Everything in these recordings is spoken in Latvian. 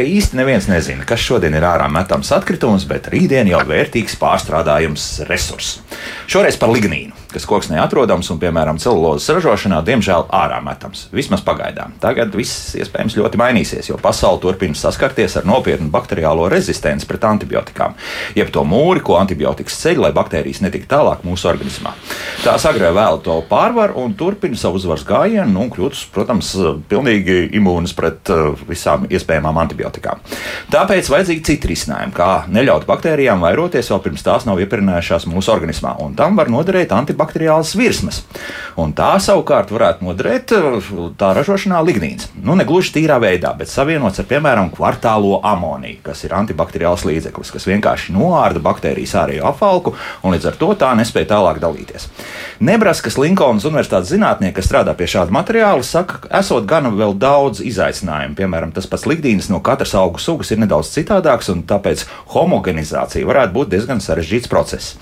arī īsti neviens nezina, kas šodien ir ārā metams atkritums, bet rītdien jau vērtīgs pārstrādājums resurss. Šoreiz par lignīnu, kas koksnē atrodams un, piemēram, celulozes ražošanā, diemžēl ārā metams. Vismaz pagaidām. Tagad viss iespējams ļoti mainīsies, jo pasaule turpina saskarties ar nopietnu bakteriālo rezistenci pret antibiotikām, jeb to mūri, ko antibiotikas ceļ, lai baktērijas netiktu tālāk mūsu organismā. Tās agrāk vēl to pārvar un turpina savu uzvaras gājienu un kļūst, protams, pilnīgi imūnas pret uh, visām iespējamām antibiotikām. Tāpēc vajadzīgi citi risinājumi, kā neļaut baktērijām vairoties vēl pirms tās nav iepirinājušās mūsu organismā, un tam var noderēt antibakteriālas virsmas. Un tā savukārt varētu noderēt tā ražošanā lignīns. Nu, ne gluži tīrā veidā, bet savienots ar, piemēram, kvartālo amoniju, kas ir antibakteriāls līdzeklis, kas vienkārši noārda baktērijas ārējo apvalku, un līdz ar to tā nespēja tālāk dalīties. Nebraskas Linkolnas Universitātes zinātnieki, kas strādā pie šāda materiāla, saka, ka esot gan vēl daudz izaicinājumu. Piemēram, tas pats ligdīns no katras augu sugas ir nedaudz citādāks, un tāpēc homogenizācija varētu būt diezgan sarežģīts process.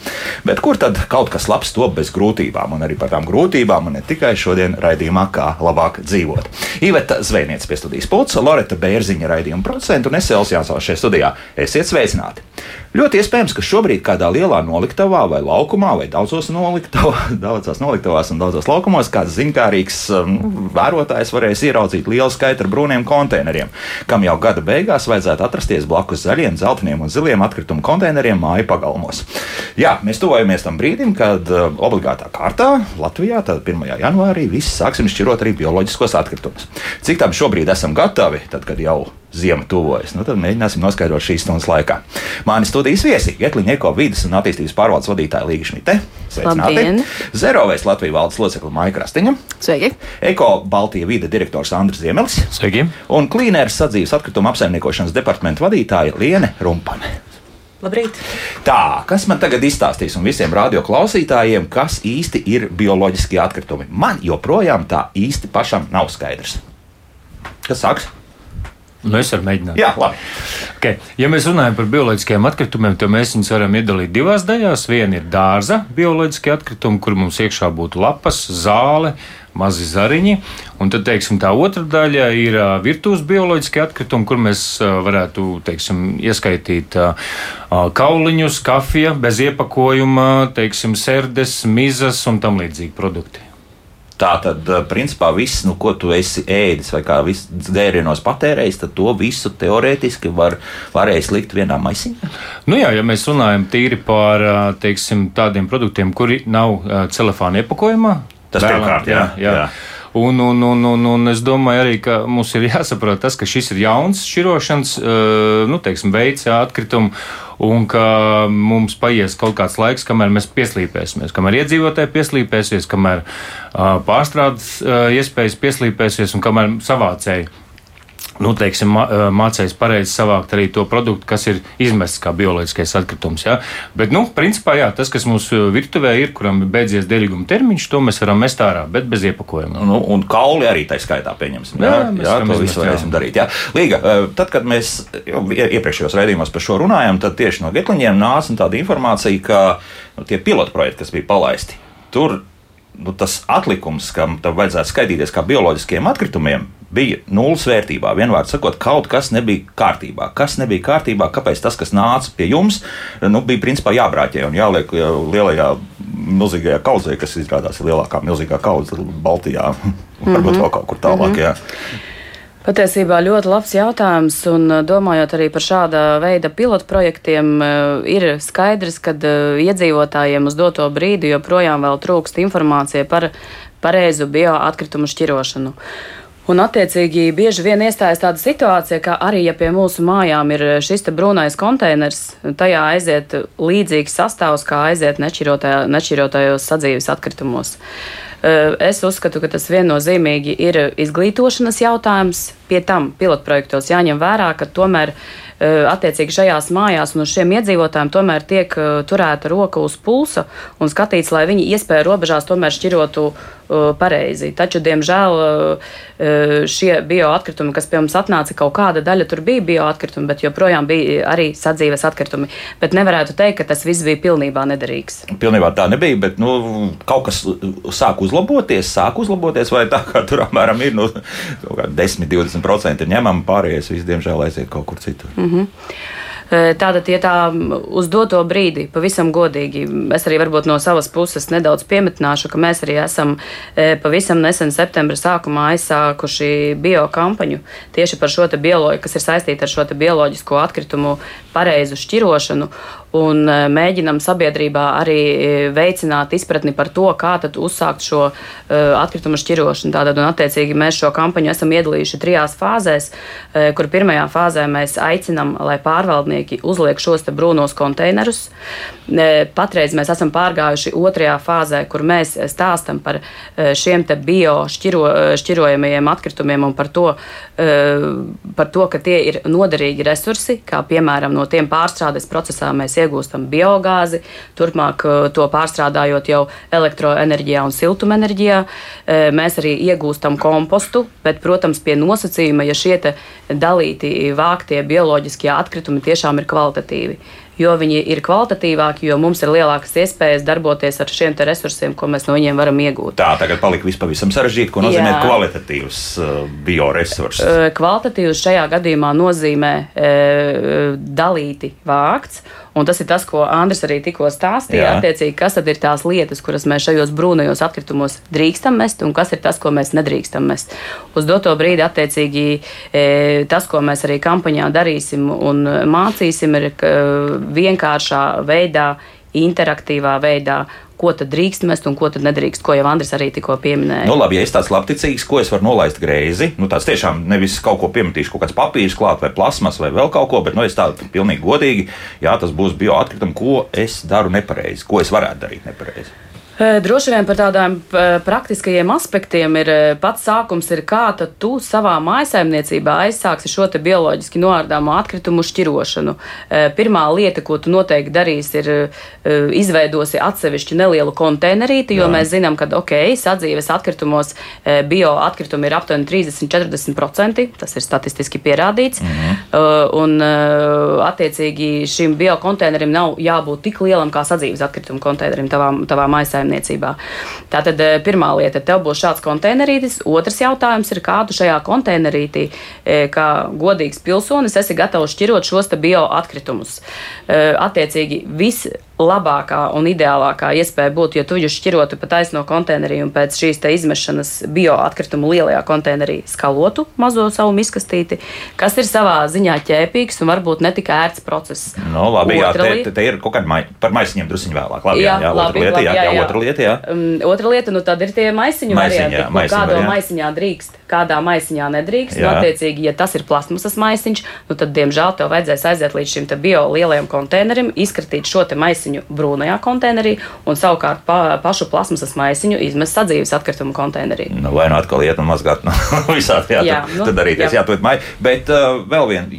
Bet kur tad kaut kas labs top bez grūtībām, un arī par tām grūtībām, un ne tikai šodien raidījumā, kā labāk dzīvot. Iveta Zvejniece pie studijas pulca, Loreta Bērziņa raidījuma procentu un Esēls Jānsovs šajā studijā. Esiet sveicināti! Ļoti iespējams, ka šobrīd kādā lielā noliktavā vai laukumā, vai daudzos noliktavā, daudzās noliktavās un daudzos laukumos, kāds zinkārīgs um, vērotājs varēs ieraudzīt lielu skaitu ar brūniem konteineriem, kam jau gada beigās vajadzētu atrasties blakus zaļiem, zeltainiem un ziliem atkritumu konteineriem māju pagalmos. Jā, mēs tuvojamies tam brīdim, kad uh, obligātā kārtā Latvijā, tad 1. janvārī, visi sāksim šķirot arī bioloģiskos atkritumus. Cik tam šobrīd esam gatavi, tad, kad jau ziema tuvojas. Nu, tad mēģināsim noskaidrot šīs stundas laikā. Mani studijas viesi - Getliņa Eko vidas un attīstības pārvaldes vadītāja Līga Šmite. Sveicināti! Zerovēs Latvijas valdes locekla Maija Krastiņa. Sveiki! Eko Baltija vide direktors Andris Ziemelis. Sveiki! Un Klīnēras sadzīves atkrituma apsaimniekošanas departamenta vadītāja Liene Rumpane. Labrīt! Tā, kas man tagad izstāstīs un visiem radioklausītājiem, kas īsti ir bioloģiskie atkritumi? Man joprojām tā īsti pašam nav skaidrs. Kas sāks? Nu, es varu mēģināt. Jā, labi. Okay. Ja mēs runājam par bioloģiskiem atkritumiem, tad mēs viņus varam iedalīt divās daļās. Viena ir dārza bioloģiskie atkritumi, kur mums iekšā būtu lapas, zāle, mazi zariņi. Un tad, teiksim, tā otra daļa ir virtuves bioloģiskie atkritumi, kur mēs varētu, teiksim, ieskaitīt kauliņus, kafiju bez iepakojuma, teiksim, serdes, mizas un tam līdzīgi produkti. Tā tad, principā, viss, nu, ko tu esi ēdis vai kā dzērienos patērējis, tad to visu teorētiski var, varēs likt vienā maisiņā. Nu jā, ja mēs runājam tīri par teiksim, tādiem produktiem, kuri nav celofāna iepakojumā, tas pirmkārt, jā. jā. jā. Un, un, un, un, un es domāju, arī, ka mums ir jāsaprot tas, ka šis ir jauns šķirošanas nu, teiksim, veids, jā, atkritumu un ka mums paies kaut kāds laiks, kamēr mēs pieslīpēsimies, kamēr iedzīvotāji pieslīpēsies, kamēr uh, pārstrādes uh, iespējas pieslīpēsies un kamēr savācēji nu, teiksim, mācījis pareizi savākt arī to produktu, kas ir izmests kā bioloģiskais atkritums. Ja? Bet, nu, principā, jā, tas, kas mūsu virtuvē ir, kuram ir beidzies derīguma termiņš, to mēs varam mest ārā, bet bez iepakojuma. Nu, un kauli arī tā skaitā pieņemsim. Jā, jā, jā to visu varēsim darīt. Jā. Līga, tad, kad mēs iepriekšējos raidījumos par šo runājām, tad tieši no Getliņiem nāca tāda informācija, ka nu, tie pilotprojekti, kas bija palaisti, tur nu, tas atlikums, kam tam vajadzētu skaitīties kā bioloģiskiem atkritumiem, bija nulles vērtībā. Vienmēr sakot, kaut kas nebija kārtībā. Kas nebija kārtībā, kāpēc tas, kas nāca pie jums, nu, bija principā jābrāķē un jāliek lielajā milzīgajā kaudzē, kas izrādās ir lielākā milzīgā kaudze Baltijā, varbūt mm -hmm. vēl kaut kur tālāk. Mm -hmm. Jā. Patiesībā ļoti labs jautājums, un domājot arī par šāda veida pilotu projektiem, ir skaidrs, ka iedzīvotājiem uz doto brīdi joprojām vēl trūkst informācija par pareizu bioatkritumu šķirošanu. Un, attiecīgi, bieži vien iestājas tāda situācija, ka arī, ja pie mūsu mājām ir šis brūnais konteiners, tajā aiziet līdzīgs sastāvs, kā aiziet nešķirotājos sadzīves atkritumos. Es uzskatu, ka tas viennozīmīgi ir izglītošanas jautājums. Pie tam pilotprojektos jāņem vērā, ka tomēr attiecīgi šajās mājās un uz šiem iedzīvotājiem tomēr tiek turēta roka uz pulsa un skatīts, lai viņi iespēja robežās tomēr šķirotu pareizi. Taču, diemžēl, šie bioatkritumi, kas pie mums atnāca, kaut kāda daļa tur bija bioatkritumi, bet joprojām bija arī sadzīves atkritumi. Bet nevarētu teikt, ka tas viss bija pilnībā nederīgs. Pilnībā tā nebija, bet nu, kaut kas sāk uzlaboties, sāk uzlaboties, vai tā kā tur apmēram ir nu, 10, 20 80% ir ņemami, pārējais viss, diemžēl, aiziet kaut kur citur. Mm -hmm. Tātad, ja tā uz doto brīdi, pavisam godīgi, es arī varbūt no savas puses nedaudz piemetināšu, ka mēs arī esam pavisam nesen septembra sākumā aizsākuši biokampaņu tieši par šo bioloģiju, kas ir saistīta ar šo bioloģisko atkritumu pareizu šķirošanu un mēģinam sabiedrībā arī veicināt izpratni par to, kā tad uzsākt šo uh, atkritumu šķirošanu. Tātad, un attiecīgi mēs šo kampaņu esam iedalījuši trijās fāzēs, uh, kur pirmajā fāzē mēs aicinam, lai pārvaldnieki uzliek šos brūnos konteinerus. Patreiz mēs esam pārgājuši otrajā fāzē, kur mēs stāstam par šiem bio šķiro, šķirojamajiem atkritumiem un par to, par to, ka tie ir noderīgi resursi, kā piemēram no tiem pārstrādes procesā mēs iegūstam biogāzi, turpmāk to pārstrādājot jau elektroenerģijā un siltumenerģijā. Mēs arī iegūstam kompostu, bet, protams, pie nosacījuma, ja šie dalīti vāktie bioloģiskie atkritumi tiešām tiešām ir kvalitatīvi. Jo viņi ir kvalitatīvāki, jo mums ir lielākas iespējas darboties ar šiem resursiem, ko mēs no viņiem varam iegūt. Tā tagad palika vispavisam sarežģīti. Ko nozīmē Jā. kvalitatīvs uh, bioresurss? Uh, kvalitatīvs šajā gadījumā nozīmē uh, dalīti vākts. Un tas ir tas, ko Andris arī tikko stāstīja. Attiecīgi, kas tad ir tās lietas, kuras mēs šajos brūnajos atkritumos drīkstam mest, un kas ir tas, ko mēs nedrīkstam mest. Uz doto brīdi, attiecīgi, e, tas, ko mēs arī kampaņā darīsim un mācīsim, ir vienkāršā veidā interaktīvā veidā ko tad drīkst mest un ko tad nedrīkst, ko jau Andris arī tikko pieminēja. Nu, labi, ja es tāds labticīgs, ko es varu nolaist greizi, nu tāds tiešām nevis kaut ko piemetīšu, kaut kāds papīrs klāt vai plasmas vai vēl kaut ko, bet nu, es tādu pilnīgi godīgi, jā, tas būs bioatkritumi, ko es daru nepareizi, ko es varētu darīt nepareizi. Droši vien par tādām praktiskajiem aspektiem ir pats sākums, ir kā tu savā mājsaimniecībā aizsāksi šo bioloģiski noārdāmo atkritumu šķirošanu. Pirmā lieta, ko tu noteikti darīsi, ir izveidosi atsevišķu nelielu konteinerīti, jo Jā. mēs zinām, ka ok, sadzīves atkritumos bioatkritumi ir aptuveni 30-40%. Tas ir statistiski pierādīts. Mhm. Un attiecīgi šim biokonteinerim nav jābūt tik lielam kā sadzīves atkritumu konteinerim tavā, tavā mājsaimniecībā lauksaimniecībā. Tātad eh, pirmā lieta, tev būs šāds konteinerītis. Otrs jautājums ir, kā tu šajā konteinerītī, eh, kā godīgs pilsonis, esi gatavs šķirot šos bioatkritumus. Eh, attiecīgi, viss labākā un ideālākā iespēja būtu, ja tu viņu šķirotu pa taisno konteinerī un pēc šīs izmešanas bioatkritumu lielajā konteinerī skalotu mazo savu miskastīti, kas ir savā ziņā ķēpīgs un varbūt ne tik ērts process. No, nu, labi, otra jā, te, te ir kaut kāda mai, par maisiņiem drusiņu vēlāk. Labi, jā, jā, labi, lieta, labi, jā, jā, jā, otra lieta, jā. Um, otra lieta, nu tad ir tie maisiņu varianti, ko kādā maisiņā drīkst, kādā maisiņā nedrīkst. Nu, attiecīgi, ja tas ir plasmasas maisiņš, nu tad, diemžēl, tev vajadzēs aiziet līdz šim bio lielajam konteinerim, izkratīt šo maisiņu brūnajā konteinerī un savukārt pa, pašu plasmasas maisiņu izmest sadzīves atkritumu konteinerī. Nu, vai nu atkal iet un mazgāt no visādi, jā, jā, tad, nu, tad darīties, jā, jā to ir maija. Bet uh, vēl vien,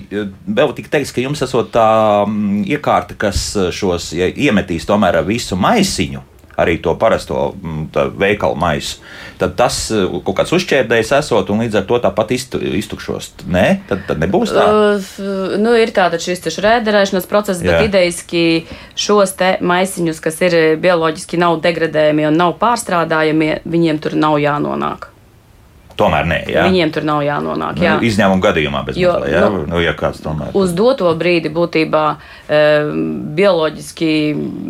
vēl tik teiks, ka jums esot tā um, iekārta, kas šos ja, iemetīs tomēr visu maisiņu arī to parasto mm, veikalu maisu, tad tas eh, kaut kāds uzšķērdējs esot un līdz ar to tāpat iztu, iztukšos. Nē, tad, tad nebūs tā. Uh, nu, ir tāda šis šrēderēšanas process, Jā. bet idejiski šos te maisiņus, kas ir bioloģiski nav degradējami un nav pārstrādājami, viņiem tur nav jānonāk. Tomēr nē, jā. Viņiem tur nav jānonāk. Nu, jā. Nu, izņēmuma gadījumā, bez jo, mazliet, jā, nu, nu, ja kāds tomēr. Uz doto brīdi būtībā e, bioloģiski,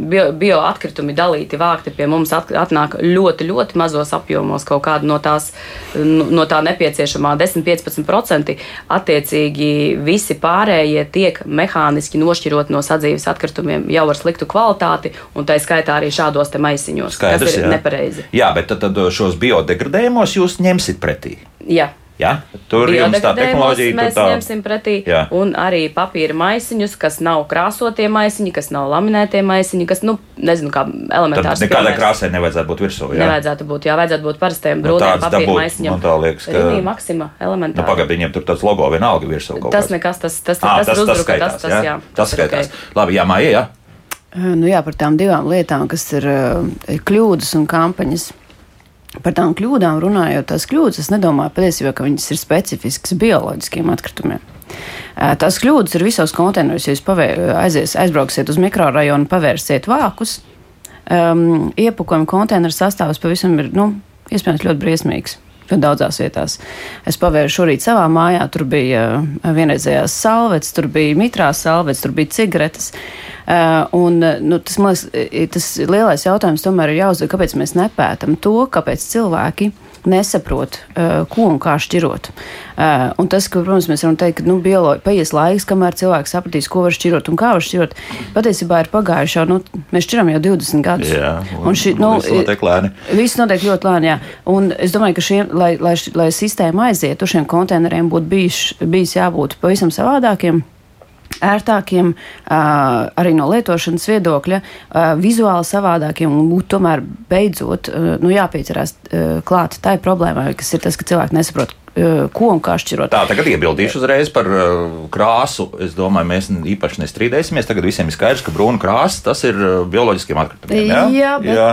bio, bioatkritumi dalīti, vākti pie mums atnāk ļoti, ļoti mazos apjomos, kaut kāda no, tās, no tā nepieciešamā 10-15%. Attiecīgi visi pārējie tiek mehāniski nošķirot no sadzīves atkritumiem jau ar sliktu kvalitāti, un tā skaitā arī šādos maisiņos, Skaidrs, kas ir jā. nepareizi. Jā, bet tad, tad šos biodegradējumos jūs ņemsiet pret pretī. Jā. Ja? Tur jums tā tehnoloģija mēs tā... ņemsim pretī. Jā. Un arī papīra maisiņus, kas nav krāsotie maisiņi, kas nav laminētie maisiņi, kas, nu, nezinu, kā elementārs. Tad nekādai krāsai nevajadzētu būt virsū. Jā? Nevajadzētu būt, jā, vajadzētu būt parastiem nu, brūniem papīra dabūt, maisiņiem. Man tā liekas, ka. Rīnī Maksima elementāri. Nu, pagaid, viņiem tur tāds logo vienalga virsū. Tas nekas, tas, tas, ah, tas, tas, tas, skaitās, tas, tas, jā? jā, tas skaitās. Okay. Labi, jā, māja, jā. Nu jā, par tām divām lietām, kas ir kļūdas un kampaņas. Par tām kļūdām runājot, tās kļūdas, es nedomāju patiesībā, ka viņas ir specifiskas bioloģiskiem atkritumiem. Tās kļūdas ir visos konteineros. Ja jūs aizies, aizbrauksiet uz mikrorajonu, pavērsiet vākus, um, iepakojuma konteineru sastāvs pavisam ir, nu, iespējams, ļoti briesmīgs. Ļoti daudzās vietās. Es pavēru šorīt savā mājā, tur bija uh, vienreizējās salvetes, tur bija mitrās salvetes, tur bija cigaretes. Uh, un, nu, tas, man liekas, tas lielais jautājums tomēr ir jāuzdod, kāpēc mēs nepētam to, kāpēc cilvēki nesaprot, uh, ko un kā šķirot. Uh, un tas, ka, protams, mēs varam teikt, ka nu, paies laiks, kamēr cilvēks sapratīs, ko var šķirot un kā var šķirot. Patiesībā ir pagājuši jau, nu, mēs šķiram jau 20 gadus. Jā, un, un šī, nu, viss notiek lēni. Viss notiek ļoti lēni, jā. Un es domāju, ka šiem, lai, lai, lai sistēma aizietu, šiem konteineriem būtu bijis, bijis jābūt pavisam savādākiem ērtākiem, arī no lietošanas viedokļa, vizuāli savādākiem un būtu tomēr beidzot nu, jāpieķerās klāt tai problēmai, kas ir tas, ka cilvēki nesaprot, ko un kā šķirot. Tā, tagad iebildīšu uzreiz par uh, krāsu. Es domāju, mēs īpaši nestrīdēsimies. Tagad visiem ir skaidrs, ka brūna krāsa tas ir uh, bioloģiskiem atkritumiem. Jā, jā, bet, jā.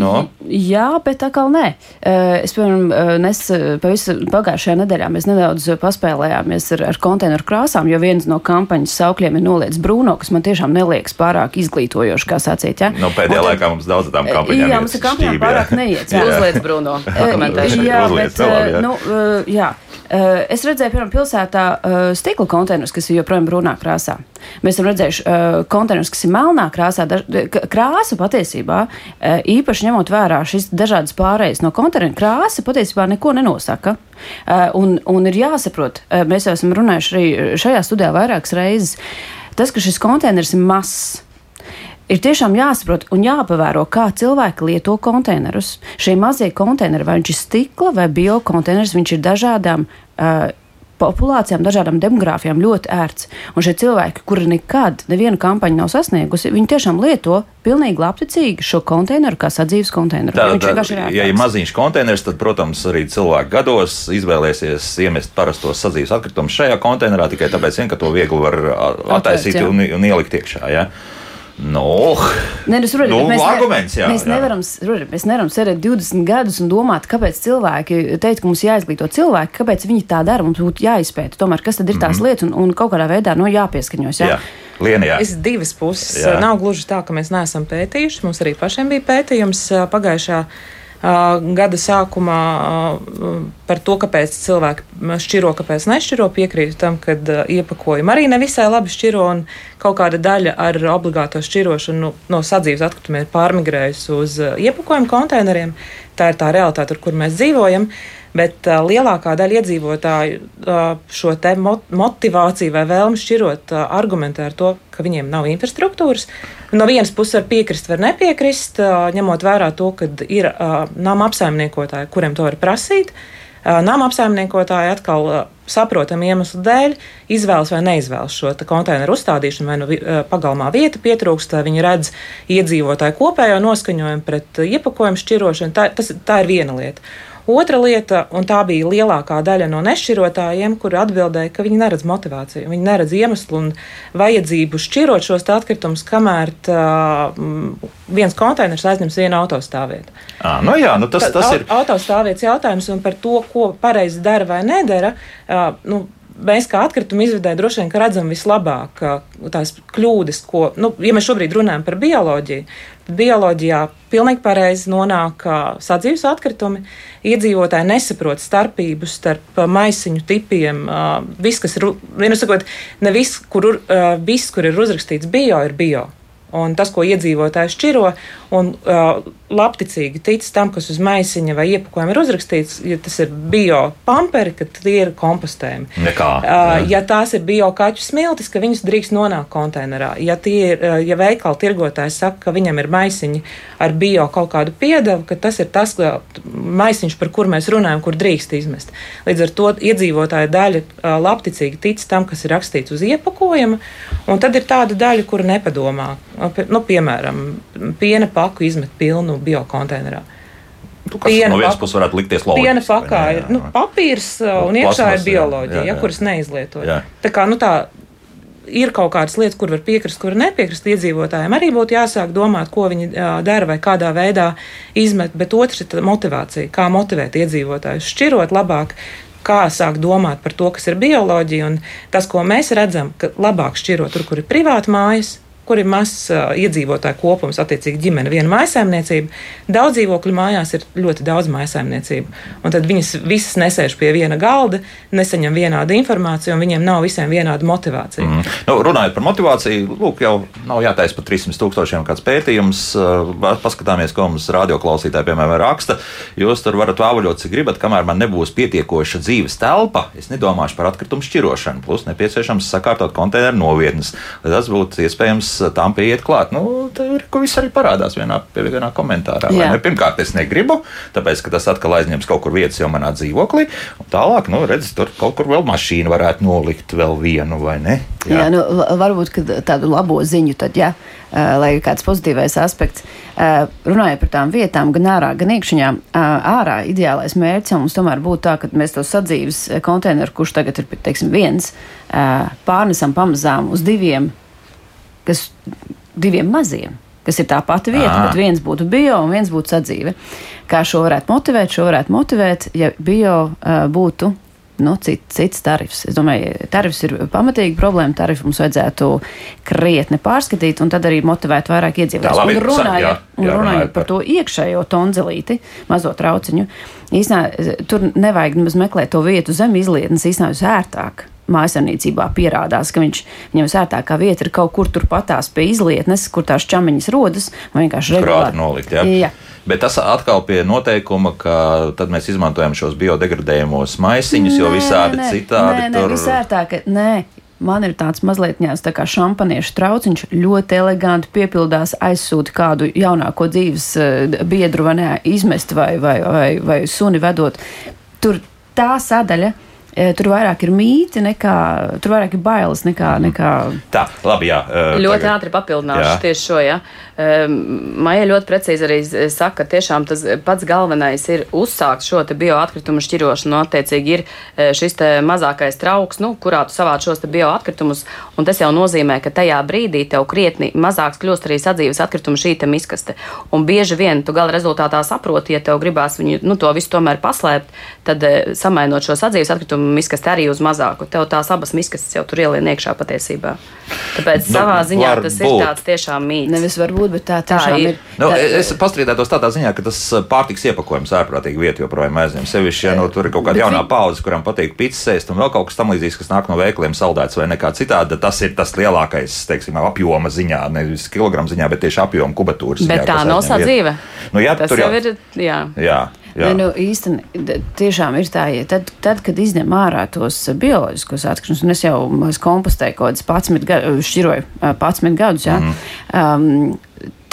No. jā bet tā kā nē. Es, piemēram, nes pavisam pagājušajā nedēļā mēs nedaudz paspēlējāmies ar, ar konteineru krāsām, jo viens no kampaņas saukļiem ir noliec brūno, kas man tiešām neliekas pārāk izglītojoši, kā sacīt. Ja? No pēdējā tad, laikā mums daudz tādām kampaņām. Jā, mums ir kampaņām pārāk neiet. Uzliec brūno. jā, bet, nu, jā. Uh, es redzēju, piemēram, pilsētā uh, stikla konteinerus, kas ir joprojām brūnā krāsā. Mēs esam redzējuši uh, konteinerus, kas ir melnā krāsā. Daž, krāsa patiesībā, īpaši ņemot vērā šīs dažādas pārējas no konteineru, krāsa patiesībā neko nenosaka. Un, un ir jāsaprot, mēs jau esam runājuši arī šajā studijā vairākas reizes, tas, ka šis konteiners ir mazs ir tiešām jāsaprot un jāpavēro, kā cilvēki lieto konteinerus. Šie mazie konteineri, vai viņš ir stikla vai biokonteiners, viņš ir dažādām. Uh, populācijām, dažādām demogrāfijām ļoti ērts. Un šie cilvēki, kuri nekad nevienu kampaņu nav sasniegusi, viņi tiešām lieto pilnīgi labticīgi šo konteineru kā sadzīves konteineru. Tā, tā, ja ir maziņš konteiners, tad, protams, arī cilvēki gados izvēlēsies iemest parastos sadzīves atkritumus šajā konteinerā tikai tāpēc, vien, ka to viegli var attaisīt Atvērt, un, un ielikt iekšā. Ja? Nu, ne, nu, rudi, nu, mēs, arguments, jā, mēs, jā. Nevaram, rudi, mēs nevaram sēdēt 20 gadus un domāt, kāpēc cilvēki teikt, ka mums jāizglīto cilvēki, kāpēc viņi tā dara. Mums būtu jāizpēta, tomēr, kas tad ir tās mm -hmm. lietas un, un kaut kādā veidā nu, jāpieskaņos. Jā. Jā. Lienā, jā. Es divas puses. Jā. Nav gluži tā, ka mēs neesam pētījuši. Mums arī pašiem bija pētījums pagājušā gada gada sākumā par to, kāpēc cilvēki šķiro, kāpēc nešķiro. Piekrītu tam, ka iepakojumi arī nevisai labi šķiro un kaut kāda daļa ar obligāto šķirošanu no sadzīves atkritumiem ir pārmigrējusi uz iepakojumu konteineriem. Tā ir tā realitāte, ar kur mēs dzīvojam. Bet uh, lielākā daļa iedzīvotāju uh, šo motivāciju vai vēlmu šķirot uh, argumentē ar to, ka viņiem nav infrastruktūras. No vienas puses var piekrist, var nepiekrist, uh, ņemot vērā to, ka ir uh, nama apsaimniekotāji, kuriem to var prasīt. Uh, nama apsaimniekotāji atkal uh, saprotamu iemeslu dēļ izvēlas vai neizvēlas šo konteineru uzstādīšanu, vai nu pagalmā vieta pietrūkst, vai viņi redz iedzīvotāju kopējo noskaņojumu pret iepakojumu šķirošanu. Tā, tas, tā ir viena lieta. Otra lieta, un tā bija lielākā daļa no nešķirotājiem, kur atbildēja, ka viņi neredz motivāciju, viņi neredz iemeslu un vajadzību šķirot šos atkritumus, kamēr tā, viens konteiners aizņems vienu autostāvvietu. À, nu jā, nu tas, tas ir autostāvvietas jautājums, un par to, ko pareizi dara vai nedara. Nu, mēs kā atkritumu izvedēji droši vien redzam vislabāk tās kļūdas, ko, nu, ja mēs šobrīd runājam par bioloģiju, tad bioloģijā pilnīgi pareizi nonāk sadzīves atkritumi. Iedzīvotāji nesaprot starpību starp maisiņu tipiem. Viss, kas ir, vienu sakot, ne viss, kur, viss, kur ir uzrakstīts bio, ir bio un tas, ko iedzīvotājs šķiro, un uh, labticīgi tic tam, kas uz maisiņa vai iepakojuma ir uzrakstīts, ja tas ir bio pamperi, ka tie ir kompostējumi. Nekā, uh, ja tās ir bio kaķu smiltis, ka viņas drīkst nonākt konteinerā. Ja, ir, uh, ja veikala tirgotājs saka, ka viņam ir maisiņi ar bio kaut kādu piedevu, ka tas ir tas maisiņš, par kur mēs runājam, kur drīkst izmest. Līdz ar to iedzīvotāja daļa uh, labticīgi tic tam, kas ir rakstīts uz iepakojuma, un tad ir tāda daļa, kura nepadomā nu, piemēram, piena paku izmet pilnu biokonteinerā. Nu, piena no vienas puses varētu likties loģiski. Piena pakā jā, jā, jā. ir nu, papīrs un iekšā ir bioloģija, jā, jā, jā. Ja, kuras neizlietoja. Tā kā nu, tā ir kaut kādas lietas, kur var piekrist, kur nepiekrist iedzīvotājiem. Arī būtu jāsāk domāt, ko viņi dara vai kādā veidā izmet. Bet otrs ir motivācija, kā motivēt iedzīvotājus, šķirot labāk. Kā sākt domāt par to, kas ir bioloģija, un tas, ko mēs redzam, ka labāk šķirot tur, kur ir privāta mājas, kur ir mazs uh, iedzīvotāju kopums, attiecīgi ģimene, viena mājsaimniecība. Daudz dzīvokļu mājās ir ļoti daudz mājsaimniecību. Un tad viņas visas nesēž pie viena galda, nesaņem vienādu informāciju, un viņiem nav visiem vienāda motivācija. Mm. Nu, runājot par motivāciju, lūk, jau nav jātaisa par 300 tūkstošiem kāds pētījums. Paskatāmies, ko mums radioklausītāji, piemēram, raksta. Jūs tur varat vāvuļot, cik gribat, kamēr man nebūs pietiekoša dzīves telpa. Es nedomāšu par atkritumu šķirošanu, plus nepieciešams sakārtot konteineru novietnes. Tas būtu iespējams tam pieiet klāt. Nu, tur viss arī parādās vienā, vienā komentārā. Pirmkārt, es negribu, tāpēc, ka tas atkal aizņems kaut kur vietas jau manā dzīvoklī. Tālāk, nu, redz, tur kaut kur vēl mašīnu varētu nolikt vēl vienu vai ne. Jā, jā nu, varbūt tādu labo ziņu tad, jā. Uh, lai kāds pozitīvais aspekts. Uh, runājot par tām vietām, gan ārā, gan iekšā, ārā ideālais mērķis mums tomēr būtu tā, ka mēs to sadzīves konteineru, kurš tagad ir teiksim, viens, pārnesam pamazām uz diviem kas diviem maziem. Kas ir tā pati vieta, à. bet viens būtu bio un viens būtu sadzīve. Kā šo varētu motivēt? Šo varētu motivēt, ja bio uh, būtu nu, cit, cits tarifs. Es domāju, tarifs ir pamatīgi problēma. Tarifu mums vajadzētu krietni pārskatīt, un tad arī motivēt vairāk iedzīvotājus. Un runājot, un runājot par, to iekšējo tonzelīti, mazo trauciņu, īstenībā tur nevajag meklēt to vietu zem izlietnes, īstenībā ērtāk mājasemniecībā pierādās, ka viņš, viņam sērtākā vieta ir kaut kur turpatās pie izlietnes, kur tās čamiņas rodas, un vienkārši regulāri nolikt. Jā. Jā. Bet tas atkal pie noteikuma, ka tad mēs izmantojam šos biodegradējumos maisiņus, nē, jo visādi nē, citādi nē, nē, tur... visērtāk, nē, man ir tāds mazliet ņēmis tā kā šampaniešu trauciņš, ļoti eleganti piepildās, aizsūta kādu jaunāko dzīves uh, biedru vai ne, izmest vai, vai, vai, vai suni vedot. Tur tā sadaļa Eh, tur vairāk ir mīti, nekā, tur vairāk ir bailes nekā. Mhm. nekā... Tā, labi, jā. Uh, ļoti tagad. ātri papildināšu jā. tieši šo. Ja. Uh, Maija ļoti precīzi arī saka, ka tiešām tas pats galvenais ir uzsākt šo bioatkritumu šķirošanu. Attiecīgi ir šis mazākais trauks, nu, kurā tu savāc šos bioatkritumus, un tas jau nozīmē, ka tajā brīdī tev krietni mazāks kļūst arī sadzīves atkritumu šī miskaste. Un bieži vien tu gala rezultātā saproti, ja tev gribās viņu, nu, to visu tomēr paslēpt, tad samainot šo sadzīves atkritumu miskasti arī uz mazāku. Tev tās abas miskastes jau tur ielien iekšā patiesībā. Tāpēc nu, savā ziņā tas būt. ir tāds tiešām mīts. Nevis varbūt, bet tā, tā ir. ir. Nu, tā, es pastrīdētos tādā ziņā, ka tas uh, pārtiks iepakojums ārprātīgi vietu joprojām aizņem. Sevišķi, ja nu, tur ir kaut kāda jaunā paudze, kuram patīk pīcis ēst un vēl kaut kas tam līdzīgs, kas nāk no veikliem saldēts vai nekā citāda, tas ir tas lielākais, teiksim, apjoma ziņā, nevis kilogramu ziņā, bet tieši apjoma kubatūras ziņā. Bet tā nav sadzīve. Nu, jā, tas jau ir, jā. jā. Jā. Ne, nu, īstenībā tiešām ir tā, ja tad, tad, kad izņem ārā tos bioloģiskos atkritumus, un es jau kompostēju kaut kādas 11 gadus, šķiroju 11 gadus, jā, mm um,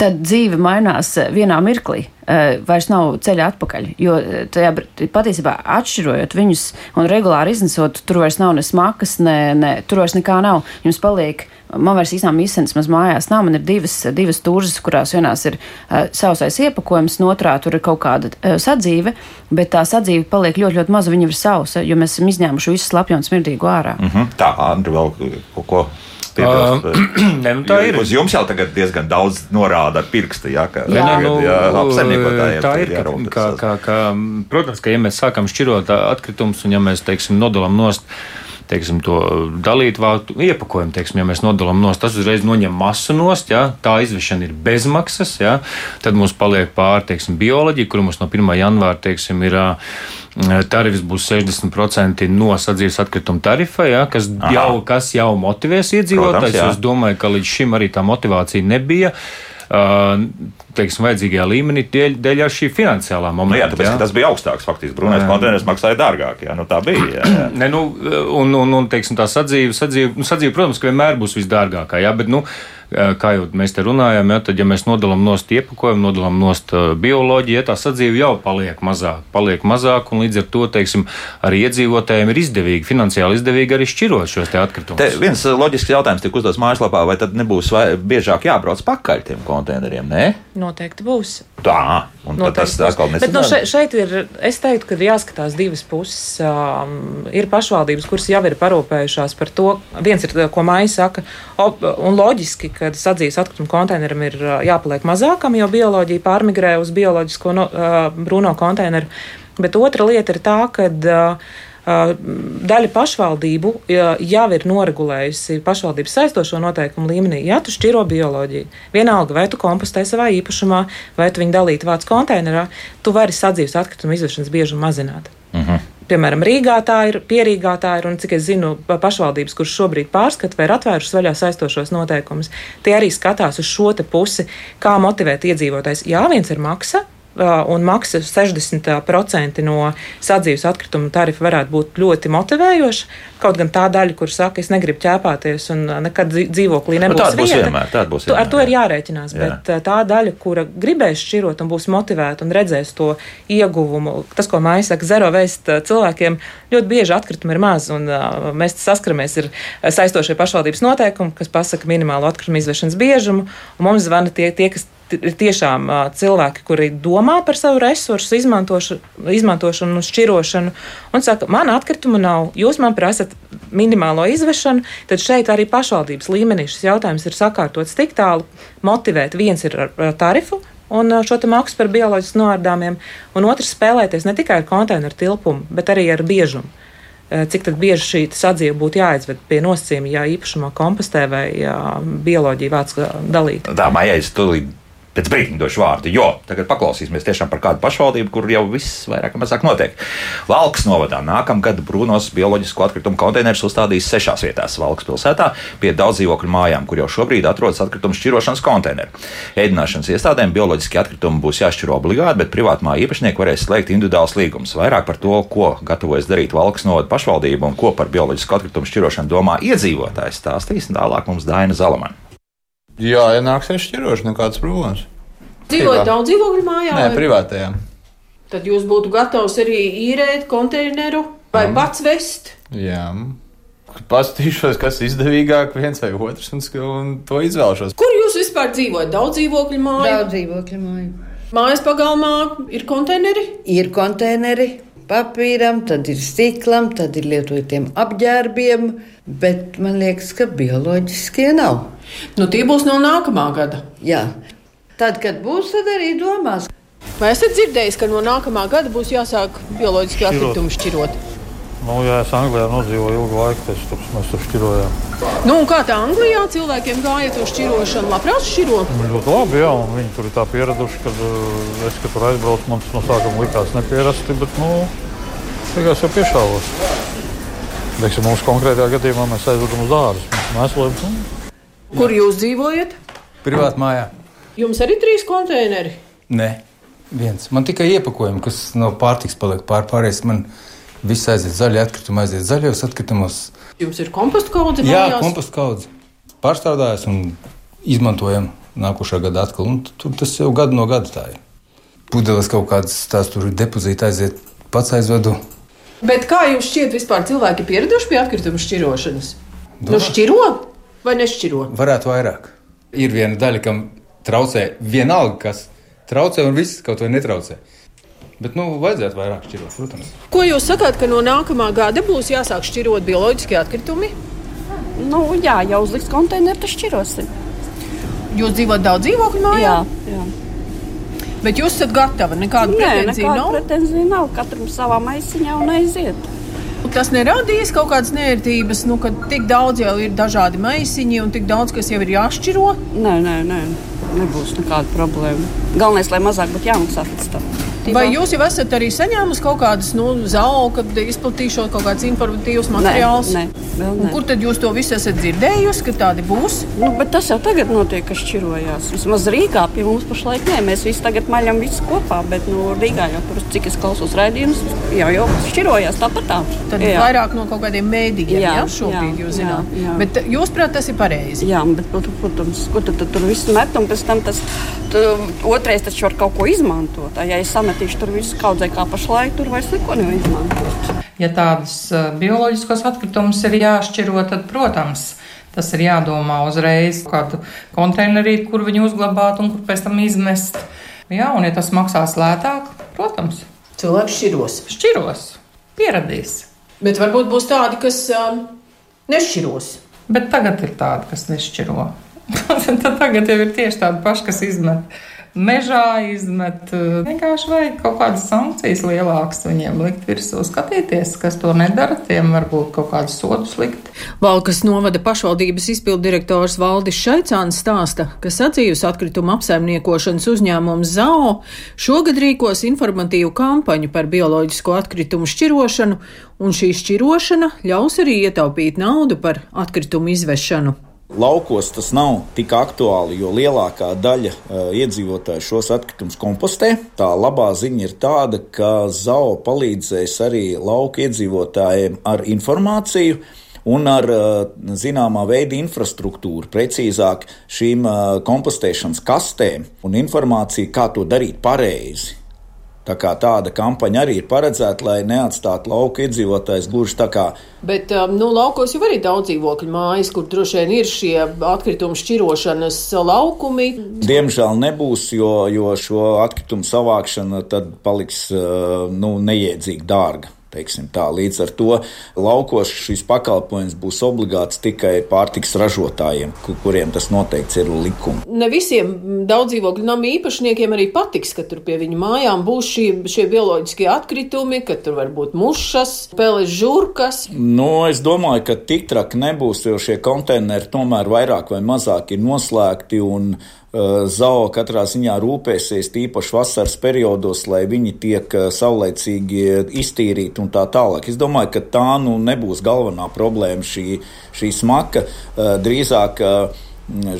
tad dzīve mainās vienā mirklī. Uh, vairs nav ceļa atpakaļ. Jo tajā patiesībā atšķirojot viņus un regulāri iznesot, tur vairs nav ne smakas, ne, ne tur vairs nekā nav. Jums paliek Man vairs īstenībā izsens maz mājās nav. Man ir divas, divas turzes, kurās vienās ir uh, sausais iepakojums, un otrā tur ir kaut kāda uh, sadzīve, bet tā sadzīve paliek ļoti, ļoti maza. Viņa ir sausa, jo mēs esam izņēmuši visu slapju un smirdīgu ārā. Mm -hmm. Tā, Andri, vēl kaut ko. Piebilst, uh, ne, nu tā ir. Uz jums jau tagad diezgan daudz norāda ar pirkstu, jā, ka jā, tagad, nu, jā, apsaimniekotājiem tā ir. Ka, ka, ka, ka, protams, ka ja mēs sākam šķirot atkritumus un ja mēs, teiksim, nodalam nost teiksim, to dalīt vārtu iepakojumu. Teiksim, ja mēs nodalām nost, tas uzreiz noņem masu nost, ja, tā izvešana ir bezmaksas. Ja, tad mums paliek pāri teiksim, bioloģija, kur mums no 1. janvāra teiksim, ir. Tarifs būs 60% no sadzīves atkrituma tarifa, ja, kas, Aha. jau, kas jau motivēs iedzīvotājus. Es domāju, ka līdz šim arī tā motivācija nebija. Uh, teiksim, vajadzīgajā līmenī dēļ, dēļ šī finansiālā momenta. Nu, jā, tāpēc, jā. tas bija augstāks faktiski. Brūnais konteiners maksāja dārgāk. Jā, nu, tā bija. Jā, jā. ne, nu, un, un, un teiksim, tā sadzīve, sadzīve, nu, sadzīve, protams, ka vienmēr būs visdārgākā. Jā, bet, nu, Eh, kā jau mēs te runājam, ja, tad, ja mēs nodalām nost iepakojumu, nodalām nost eh, bioloģiju, ja, tā sadzīve jau paliek mazāk, paliek mazāk, un līdz ar to, teiksim, arī iedzīvotājiem ir izdevīgi, finansiāli izdevīgi arī šķirot šos te atkritumus. Te viens eh, loģisks jautājums tika uzdots mājaslapā, vai tad nebūs vai biežāk jābrauc pakaļ tiem konteineriem? Nē? Noteikti būs. Tā, un tas atkal nesanāk. Bet no šeit, šeit ir, es teiktu, ka jāskatās divas puses. Um, ir pašvaldības, kuras jau ir parūpējušās par to, viens ir, ko māja saka, op, un loģiski, kad sadzīves atkrituma konteineram ir jāpaliek mazākam, jo bioloģija pārmigrē uz bioloģisko no, uh, brūno konteineru. Bet otra lieta ir tā, ka uh, daļa pašvaldību jau ir noregulējusi pašvaldības saistošo noteikumu līmenī. Ja tu šķiro bioloģiju, vienalga vai tu kompostē savā īpašumā, vai tu viņu dalītu vācu konteinerā, tu vari sadzīves atkritumu izvešanas biežumu mazināt. Uh mhm. -huh. Piemēram, Rīgā tā ir, Pierīgā tā ir, un cik es zinu, pašvaldības, kuras šobrīd pārskata vai ir atvērušas vaļā saistošos noteikumus, tie arī skatās uz šo pusi, kā motivēt iedzīvotājs. Jā, viens ir maksa, un maksa 60% no sadzīves atkrituma tarifa varētu būt ļoti motivējoša. Kaut gan tā daļa, kur saka, es negribu ķēpāties un nekad dzīvoklī nu, nebūs nu, būs vieta, vienmēr, būs vienmēr, ar to ir jārēķinās. Jā. Bet tā daļa, kura gribēs šķirot un būs motivēta un redzēs to ieguvumu, tas, ko mājas saka, zero veist cilvēkiem, ļoti bieži atkritumi ir maz. Un, mēs saskaramies ar saistošie pašvaldības noteikumi, kas pasaka minimālo atkritumu izvešanas biežumu. Mums zvana tie, tie kas ir tiešām cilvēki, kuri domā par savu resursu izmantošanu, izmantošanu un šķirošanu, un saka, man atkritumu nav, jūs man prasat minimālo izvešanu, tad šeit arī pašvaldības līmenī šis jautājums ir sakārtots tik tālu, motivēt viens ir ar tarifu. Un šo maksu par bioloģisku noārdāmiem, un otrs spēlēties ne tikai ar konteineru tilpumu, bet arī ar biežumu cik bieži šī sadzīve būtu jāizved pie nosacījuma, ja īpašumā kompostē vai bioloģija vāc dalīt. Tā, Maija, es tūlīt pēc brīdim došu vārdu, jo tagad paklausīsimies tiešām par kādu pašvaldību, kur jau viss vairāk vai mazāk notiek. Valks novadā nākamgad Brūnos bioloģisko atkritumu konteinerus uzstādīs sešās vietās Valks pilsētā pie daudz dzīvokļu mājām, kur jau šobrīd atrodas atkritumu šķirošanas konteineri. Ēdināšanas iestādēm bioloģiski atkritumi būs jāšķiro obligāti, bet privātmā īpašnieki varēs slēgt individuāls līgums. Vairāk par to, ko gatavojas darīt Valks novada pašvaldība un ko par bioloģisku atkritumu šķirošanu domā iedzīvotājs, stāstīs tālāk mums Daina Zalamana. Jā, ja nāksies šķirošana, nekādas problēmas. Dzīvojat daudz dzīvokļu mājā? Nē, vai? privātajā. Tad jūs būtu gatavs arī īrēt konteineru vai mm. pats vest? Jā. Pastīšos, kas ir izdevīgāk, viens vai otrs, un, un to izvēlēšos. Kur jūs vispār dzīvojat? Daudz dzīvokļu māju? Daudz dzīvokļu māju. Mājas pagalmā ir konteineri? Ir konteineri papīram, tad ir stiklam, tad ir lietotiem apģērbiem, bet man liekas, ka bioloģiskie nav. Nu, tie būs no nākamā gada. Jā. Tad, kad būs, tad arī domās. Vai esat dzirdējis, ka no nākamā gada būs jāsāk bioloģiski atkritumi šķirot? Nu, jā, es Anglijā nodzīvoju ilgu laiku, tad tur, mēs tur šķirojām. Nu, kā tā Anglijā cilvēkiem gāja to šķirošanu? Labprāt, šķiro? Ļoti labi, jā, un viņi tur ir tā pieraduši, ka uh, es, kad tur aizbraucu, man tas no sākuma likās nepierasti, bet, nu, beigās jau piešāvos. Teiksim, mūsu konkrētajā gadījumā mēs aizvedam uz dārzu. Mēs mēslojam. Kur jūs dzīvojat? Privātā mājā. Jums arī trīs konteineri? Nē, viens. Man tikai iepakojumi, kas no pārtiks paliek pār pārējais. Man viss aiziet zaļi, atkritumi aiziet zaļos atkritumos. Jums ir kompostu kaudze? Jā, kompostu kaudze. Pārstrādājas un izmantojam nākošā gada atkal. Un tur tas jau gadu no gada tā ir. Pudeles kaut kādas tās tur depozīti aiziet, pats aizvedu. Bet kā jums šķiet, vispār cilvēki pieraduši pie atkritumu šķirošanas? Nu, šķiro? vai nešķiro? Varētu vairāk. Ir viena daļa, kam traucē vienalga, kas traucē, un viss kaut vai netraucē. Bet, nu, vajadzētu vairāk šķirot, protams. Ko jūs sakāt, ka no nākamā gada būs jāsāk šķirot bioloģiskie atkritumi? Nu, jā, jau uzliks konteineru, tas šķirosim. Jūs dzīvojat daudz dzīvokļu mājā? Jā, jā. Bet jūs esat gatavi, nekādu Nē, pretenziju nekādu nav? pretenziju nav. Katram savā maisiņā un aiziet. Tas neradīs kaut kādas nērtības, nu, ka tik daudz jau ir dažādi maisiņi un tik daudz, kas jau ir jāšķiro. Nē, nē, nē. nebūs nekāda problēma. Galvenais, lai mazāk būtu jāmaksā pēc tam. Vai jūs jau esat arī saņēmuši kaut kādas nu, zāles, kad izplatīšot kaut kādus informatīvus materiālus? Nē, nē, nē. Kur tad jūs to visu esat dzirdējusi, ka tādi būs? Nu, tas jau tagad notiek, kas šķirojās. Vismaz Rīgā pie mums pašlaik nē, mēs visi tagad maļam visu kopā, bet nu, Rīgā jau tur, cik es klausos raidījumus, jau, jau šķirojās tāpat tā. Tad jā. vairāk no kaut kādiem mēdījiem, jā, jā, šobrīd jā, jūs zināt. Jā, jā. Bet jūs prāt, tas ir pareizi? Jā, bet, protams, ko tad, tad tur viss met un pēc tam tas tu, otrais taču var kaut ko izmantot. Ja es sametīšu tur visu kaudzē kā pašlaik, tur vairs neko nevar izmantot. Ja tādus bioloģiskos atkritumus ir jāšķiro, tad, protams, tas ir jādomā uzreiz kādu konteinerīti, kur viņu uzglabāt un kur pēc tam izmest. Jā, un ja tas maksās lētāk, protams. Cilvēks šķiros. Šķiros, pieradīs. Bet varbūt būs tādi, kas um, nešķiros. Bet tagad ir tādi, kas nešķiro. Tagad jau ir tieši tādi paši, kas izmet mežā izmet. Vienkārši vajag kaut kādas sankcijas lielākas viņiem likt virsū, skatīties, kas to nedara, tiem varbūt kaut kādus sodus likt. Valkas novada pašvaldības izpildirektors Valdis Šaicāns stāsta, ka sacījus atkritumu apsaimniekošanas uzņēmums ZAO šogad rīkos informatīvu kampaņu par bioloģisko atkritumu šķirošanu, un šī šķirošana ļaus arī ietaupīt naudu par atkritumu izvešanu. Laukos tas nav tik aktuāli, jo lielākā daļa uh, iedzīvotāju šos atkritumus kompostē. Tā labā ziņa ir tāda, ka ZAO palīdzēs arī lauku iedzīvotājiem ar informāciju un ar zināmā veida infrastruktūru, precīzāk šīm kompostēšanas kastēm un informāciju, kā to darīt pareizi. Tā kā tāda kampaņa arī ir paredzēta, lai neatstātu lauku iedzīvotājus gluži tā kā. Bet um, nu, laukos jau arī daudz dzīvokļu mājas, kur droši vien ir šie atkritumu šķirošanas laukumi. Diemžēl nebūs, jo, jo šo atkritumu savākšana tad paliks uh, nu, neiedzīgi dārga. Tā, līdz ar to laukos šis pakalpojums būs obligāts tikai pārtiks ražotājiem, kuriem tas noteikts ir likuma. Ne visiem daudz dzīvokļu namu īpašniekiem arī patiks, ka tur pie viņu mājām būs šie, šie bioloģiskie atkritumi, ka tur var būt mušas, peles, žurkas. Nu, es domāju, ka tik traki nebūs, jo šie konteineri tomēr vairāk vai mazāk ir noslēgti un Eh, Zao katrā ziņā rūpēsies tīpaši vasaras periodos, lai viņi tiek eh, saulēcīgi iztīrīti un tā tālāk. Es domāju, ka tā nu nebūs galvenā problēma šī, šī smaka. Eh, drīzāk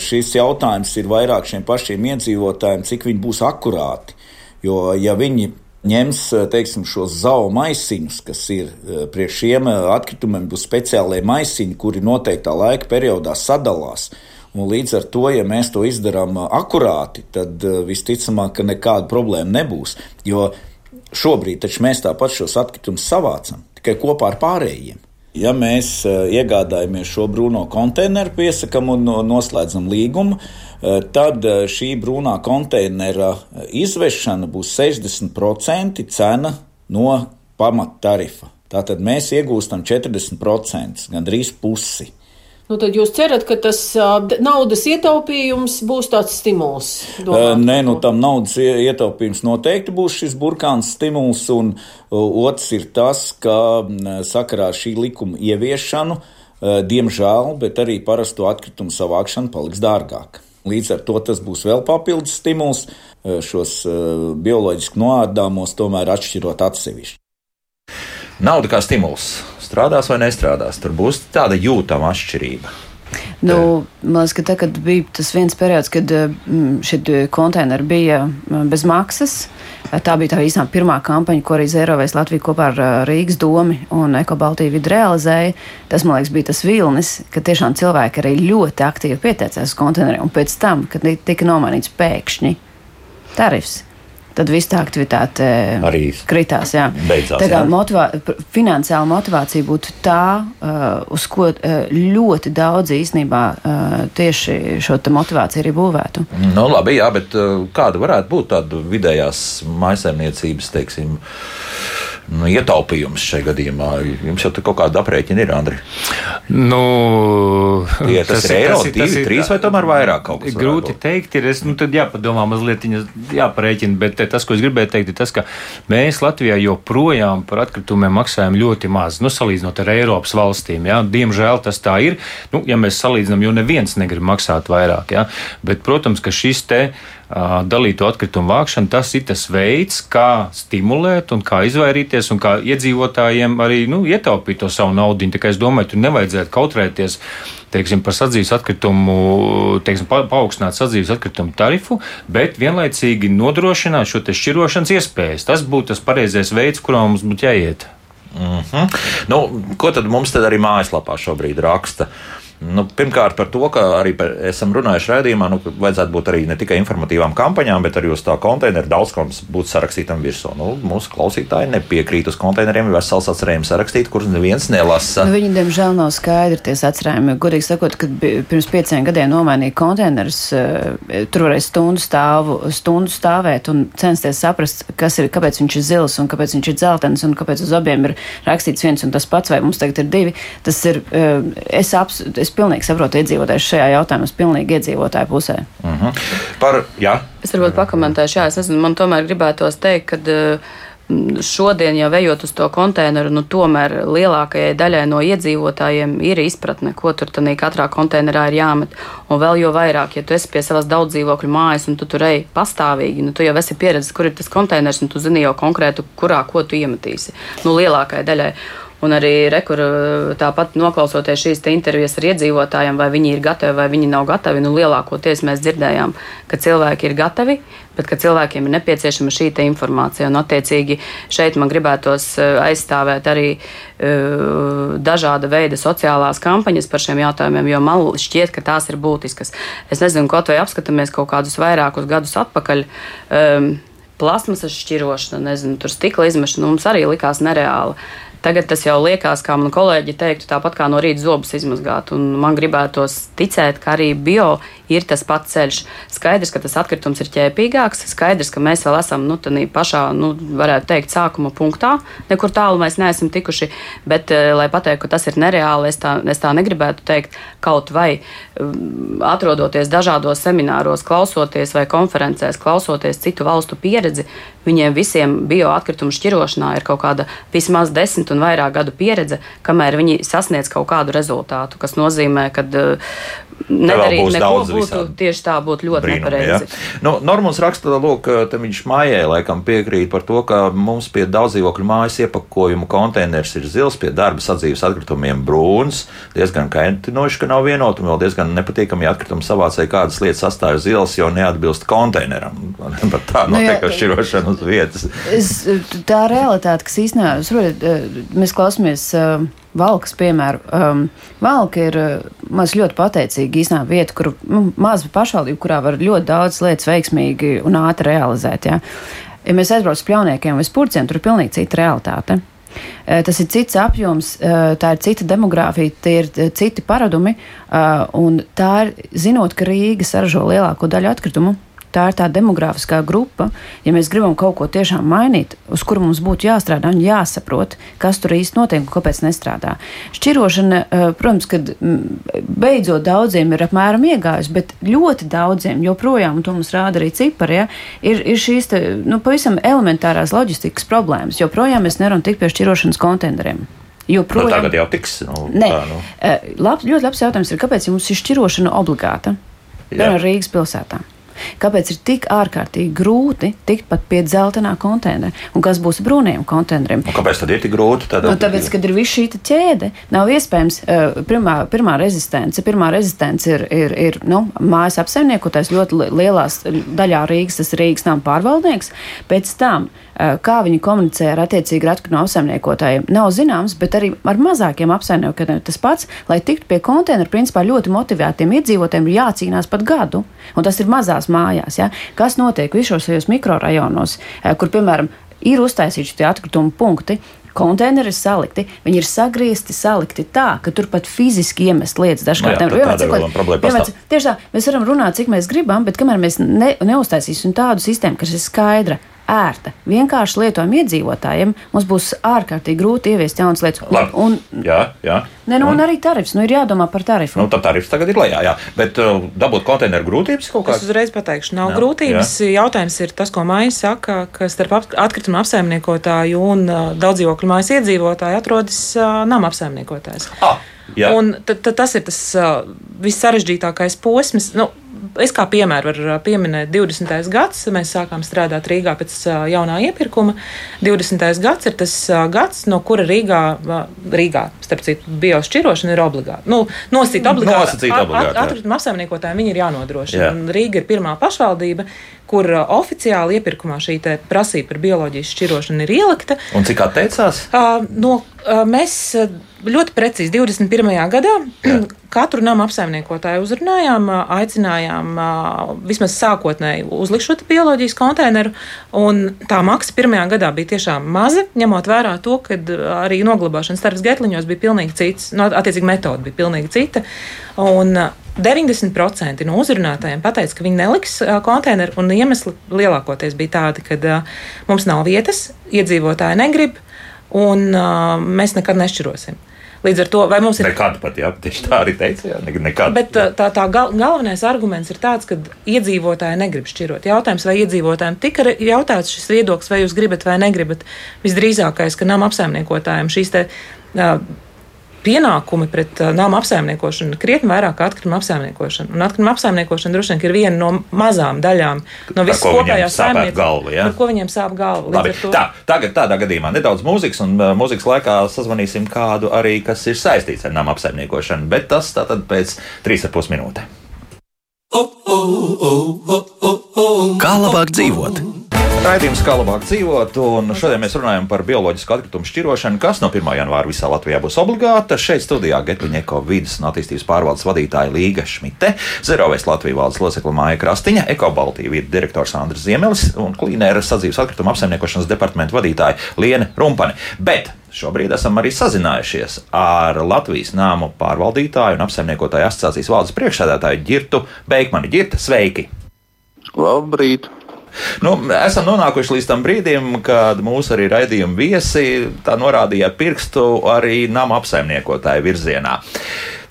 šis jautājums ir vairāk šiem pašiem iedzīvotājiem, cik viņi būs akurāti. Jo, ja viņi ņems teiksim, šos zau maisiņus, kas ir priekš šiem atkritumiem, būs speciālie maisiņi, kuri noteiktā laika periodā sadalās. Un līdz ar to, ja mēs to izdarām uh, akurāti, tad uh, visticamāk, ka nekāda problēma nebūs. Jo šobrīd mēs tāpat šos atkritumus savācam tikai kopā ar pārējiem. Ja mēs uh, iegādājamies šo brūno konteineru, piesakām un noslēdzam līgumu, tad šī brūnā konteinera izvešana būs 60% cena no pamattarifa. Tātad mēs iegūstam 40%, gandrīz pusi. Nu, tad jūs cerat, ka tas naudas ietaupījums būs tāds stimuls? Domāt, Nē, nu tam naudas ietaupījums noteikti būs šis burkāns stimuls, un otrs ir tas, ka sakarā šī likuma ieviešanu, diemžēl, bet arī parasto atkritumu savākšana paliks dārgāka. Līdz ar to tas būs vēl papildus stimuls šos bioloģiski noārdāmos tomēr atšķirot atsevišķi. Nauda kā stimuls strādās vai nestrādās. Tur būs tāda jūtama atšķirība. Nu, man liekas, ka tā, kad bija tas viens periods, kad mm, šie konteineri bija mm, bez maksas, tā bija tā īstenībā pirmā kampaņa, ko arī Zērovēs Latvija kopā ar Rīgas domu un Ekobaltiju vidu realizēja. Tas, man liekas, bija tas vilnis, ka tiešām cilvēki arī ļoti aktīvi pieteicās uz konteineriem, un pēc tam, kad tika nomainīts pēkšņi tarifs tad viss tā aktivitāte arī kritās. Jā. Beidzās, tā kā jā. motivā, finansiāla motivācija būtu tā, uh, uz ko uh, ļoti daudz īstenībā uh, tieši šo motivāciju arī būvētu. Nu, labi, jā, bet kāda varētu būt tāda vidējās maisaimniecības, teiksim, nu, ietaupījums šajā gadījumā? Jums jau kaut kāda aprēķina ir, Andri? Nu, Tie, tas, tas ir eiro, tas, divi, tas trīs vai tomēr vairāk kaut kas? Grūti teikt, ir, es, nu, tad jāpadomā mazliet, jāparēķina, bet tas, ko es gribēju teikt, ir tas, ka mēs Latvijā joprojām par atkritumiem maksājam ļoti maz, nu, salīdzinot ar Eiropas valstīm. Ja? Diemžēl tas tā ir, nu, ja mēs salīdzinām, jo neviens negrib maksāt vairāk, ja? bet, protams, ka šis te dalīto atkritumu vākšana, tas ir tas veids, kā stimulēt un kā izvairīties un kā iedzīvotājiem arī nu, ietaupīt to savu naudu. Tikai es domāju, tur nevajadzētu kautrēties teiksim, par sadzīves atkritumu, teiksim, pa, paaugstināt sadzīves atkritumu tarifu, bet vienlaicīgi nodrošināt šo šķirošanas iespējas. Tas būtu tas pareizais veids, kurā mums būtu jāiet. Mm -hmm. nu, ko tad mums tad arī mājaslapā šobrīd raksta? Uh, Nu, pirmkārt, par to, ka arī par, esam runājuši raidījumā, nu, ka vajadzētu būt arī ne tikai informatīvām kampaņām, bet arī uz tā konteineru daudz kam būtu sarakstītam virsū. Nu, mūsu klausītāji nepiekrīt uz konteineriem, ir vesels atcerējums sarakstīt, kurus neviens nelasa. Nu, viņi, diemžēl, nav skaidri tie atcerējumi. Godīgi sakot, kad pirms pieciem gadiem nomainīja konteinerus, eh, tur varēja stundu, stāvu, stundu stāvēt un censties saprast, kas ir, kāpēc viņš ir zils un kāpēc viņš ir dzeltens un kāpēc uz abiem ir rakstīts viens un tas pats, vai mums tagad ir divi. Tas ir, eh, es, aps, es es pilnīgi saprotu iedzīvotājus šajā jautājumā, es pilnīgi iedzīvotāju pusē. Uh -huh. Par, jā. Es varbūt pakomentēšu, jā, es nezinu, man tomēr gribētos teikt, ka uh, šodien jau ejot uz to konteineru, nu, tomēr lielākajai daļai no iedzīvotājiem ir izpratne, ko tur katrā konteinerā ir jāmet. Un vēl jau vairāk, ja tu esi pie savas daudz dzīvokļu mājas un tu tur ej pastāvīgi, nu, tu jau esi pieredzējis, kur ir tas konteiners un tu zini jau konkrētu, kurā ko tu iemetīsi. Nu, lielākajai daļai. Un arī rekur, tāpat noklausoties šīs intervijas ar iedzīvotājiem, vai viņi ir gatavi vai viņi nav gatavi. Nu, lielākoties mēs dzirdējām, ka cilvēki ir gatavi, bet ka cilvēkiem ir nepieciešama šī informācija. Un, attiecīgi, šeit man gribētos eh, aizstāvēt arī uh, dažāda veida sociālās kampaņas par šiem jautājumiem, jo man šķiet, ka tās ir būtiskas. Es nezinu, kaut vai apskatāmies kaut kādus vairākus gadus atpakaļ. Um, Plasmasas šķirošana, nezinu, tur stikla izmešana mums arī likās nereāla. Tagad tas jau liekas, kā man kolēģi teiktu, tāpat kā no rīta zobus izmazgāt. Un man gribētos ticēt, ka arī bio ir tas pats ceļš. Skaidrs, ka tas atkritums ir ķēpīgāks, skaidrs, ka mēs vēl esam nu, pašā, nu, varētu teikt, sākuma punktā. Nekur tālu mēs neesam tikuši, bet, eh, lai pateiktu, ka tas ir nereāli, es tā, es tā negribētu teikt. Kaut vai um, atrodoties dažādos semināros, klausoties vai konferencēs, klausoties citu valstu pieredzi, viņiem visiem bioatkritumu šķirošanā ir kaut kāda vismaz desmit un vairāk gadu pieredze, kamēr viņi sasniedz kaut kādu rezultātu, kas nozīmē, ka uh, nedarīt neko būtu visādi. tieši tā, būtu ļoti Brīnumi, nepareizi. Ja? Nu, Normons raksta, lūk, te viņš mājē laikam piekrīt par to, ka mums pie daudzdzīvokļu mājas iepakojumu konteiners ir zils, pie darba sadzīves atkritumiem brūns, diezgan kaitinoši, ka nav vienot un vēl diezgan nepatīkami atkritumi savācēji kādas lietas sastāv zils, jo neatbilst konteineram. Pat tā notiek nu, ar šķirošanu uz vietas. Es, tā realitāte, kas īstenībā, mēs klausāmies. Uh, Valkas, piemēram, um, Valka ir uh, maz ļoti pateicīga īstenībā vieta, kur nu, maza pašvaldība, kurā var ļoti daudz lietas veiksmīgi un ātri realizēt. Ja, ja mēs aizbraucam uz pļauniekiem vai spurciem, tur ir pilnīgi cita realitāte. Tas ir cits apjoms, tā ir cita demogrāfija, tie ir citi paradumi. Un tā ir, zinot, ka Rīga saražo lielāko daļu atkritumu, tā ir tā demogrāfiskā grupa. Ja mēs gribam kaut ko tiešām mainīt, uz kuru mums būtu jāstrādā un jāsaprot, kas tur īsti notiek un kāpēc nestrādā. Šķirošana, eh, protams, kad mm, beidzot daudziem ir apmēram iegājusi, bet ļoti daudziem joprojām, un to mums rāda arī cipari, ja, ir, ir šīs te, nu, pavisam elementārās loģistikas problēmas. Joprojām mēs nevaram tikt pie šķirošanas konteineriem. Joprojām, nu, tagad jau tiks. Nu, Nē, tā, nu. Eh, Lab, ļoti labs jautājums ir, kāpēc mums ir šķirošana obligāta? Piemēram, Rīgas pilsētā. Kāpēc ir tik ārkārtīgi grūti tikt pat pie dzeltenā konteinera? Un kas būs brūniem konteineriem? Un kāpēc tad ir tik grūti? Tad... Nu, tāpēc, kad ir viss šī ķēde, nav iespējams. Uh, pirmā, pirmā rezistence, pirmā rezistence ir, ir, ir nu, mājas apsaimniekotais ļoti lielās daļā Rīgas, tas ir Rīgas nama pārvaldnieks. Pēc tam kā viņi komunicē ar attiecīgi atkritumu apsaimniekotājiem, nav zināms, bet arī ar mazākiem apsaimniekotājiem tas pats, lai tiktu pie konteineru, principā ļoti motivētiem iedzīvotājiem ir jācīnās pat gadu, un tas ir mazās mājās. Ja? Kas notiek visos šajos mikrorajonos, kur, piemēram, ir uztaisīti šie atkritumu punkti, konteineri ir salikti, viņi ir sagriezti, salikti tā, ka tur pat fiziski iemest lietas dažkārt. No jā, vienmēr, tieši tā, mēs varam runāt, cik mēs gribam, bet kamēr mēs ne, neuztaisīsim tādu sistēmu, kas ir skaidra, ērta, vienkārši lietojama iedzīvotājiem, mums būs ārkārtīgi grūti ieviest jaunas lietas. Labi, un, jā, jā. Ne, nu, un, un arī tarifs, nu ir jādomā par tarifu. Nu, tad tarifs tagad ir lejā, jā. Bet uh, dabūt konteineru grūtības kaut kādas? Es uzreiz pateikšu, nav jā, grūtības. Jā. Jautājums ir tas, ko Maija saka, ka starp atkrituma apsaimniekotāju un uh, daudzdzīvokļu mājas iedzīvotāju atrodas uh, nama apsaimniekotājs. Ah. Jā. Un tas ir tas uh, vissarežģītākais posms. Nu, es kā piemēru varu pieminēt 20. gads. Mēs sākām strādāt Rīgā pēc jaunā iepirkuma. 20. gads ir tas gads, no kura Rīgā, Rīgā starp citu, biošķirošana ir obligāta. Nu, nosīt obligāti. Atkrituma apsaimniekotājiem viņi ir jānodrošina. Jā. Rīga ir pirmā pašvaldība, kur oficiāli iepirkumā šī prasība par bioloģijas šķirošanu ir ielikta. Un cik atteicās? Uh, no, uh, mēs ļoti precīzi 21. gadā Jā. katru nama apsaimniekotāju uzrunājām, aicinājām vismaz sākotnēji uzlikt šo bioloģijas konteineru. Tā maksa pirmajā gadā bija tiešām maza, ņemot vērā to, ka arī noglabāšanas tarifs Getliņos bija pilnīgi cits, no, nu, attiecīgi metode bija pilnīgi cita. Un 90% no uzrunātājiem teica, ka viņi neliks konteineru, un iemesli lielākoties bija tādi, ka mums nav vietas, iedzīvotāji negrib, un mēs nekad nešķirosim. Līdz ar to, vai mums ir. Nekad pat, jā, tieši tā arī teica, jā, nekad. Bet tā, tā, tā gal, galvenais arguments ir tāds, ka iedzīvotāji negrib šķirot. Jautājums, vai iedzīvotājiem tika jautāts šis viedoklis, vai jūs gribat vai negribat. Visdrīzākais, ka nama apsaimniekotājiem šīs te. Uh, pienākumi pret uh, nama apsaimniekošanu krietni vairāk kā atkrituma apsaimniekošana. Un atkrituma apsaimniekošana droši vien ir viena no mazām daļām no visas kopējās saimniecības, ja? par ko viņiem sāp galva. Tā, tagad tādā gadījumā nedaudz mūzikas, un uh, mūzikas laikā sazvanīsim kādu arī, kas ir saistīts ar nama apsaimniekošanu, bet tas tātad pēc 3,5 minūtēm. Kā labāk dzīvot? Raidījums kā labāk dzīvot, un šodien mēs runājam par bioloģisku atkritumu šķirošanu, kas no 1. janvāra visā Latvijā būs obligāta. Šeit studijā Getviņeko vidas un attīstības pārvaldes vadītāja Līga Šmite, Zerovēs Latvijas valdes locekla Māja Krastiņa, Eko Baltija vidas direktors Andris Ziemelis un Klīnēra sadzīves atkritumu apsaimniekošanas departamenta vadītāja Liene Rumpani. Bet Šobrīd esam arī sazinājušies ar Latvijas nāmu pārvaldītāju un apsaimniekotāju asociācijas valdes priekšsēdētāju Girtu Beigmani. Girta, sveiki! Labrīt! Nu, esam nonākuši līdz tam brīdim, kad mūsu arī raidījuma viesi norādīja ar pirkstu arī nama apsaimniekotāju virzienā.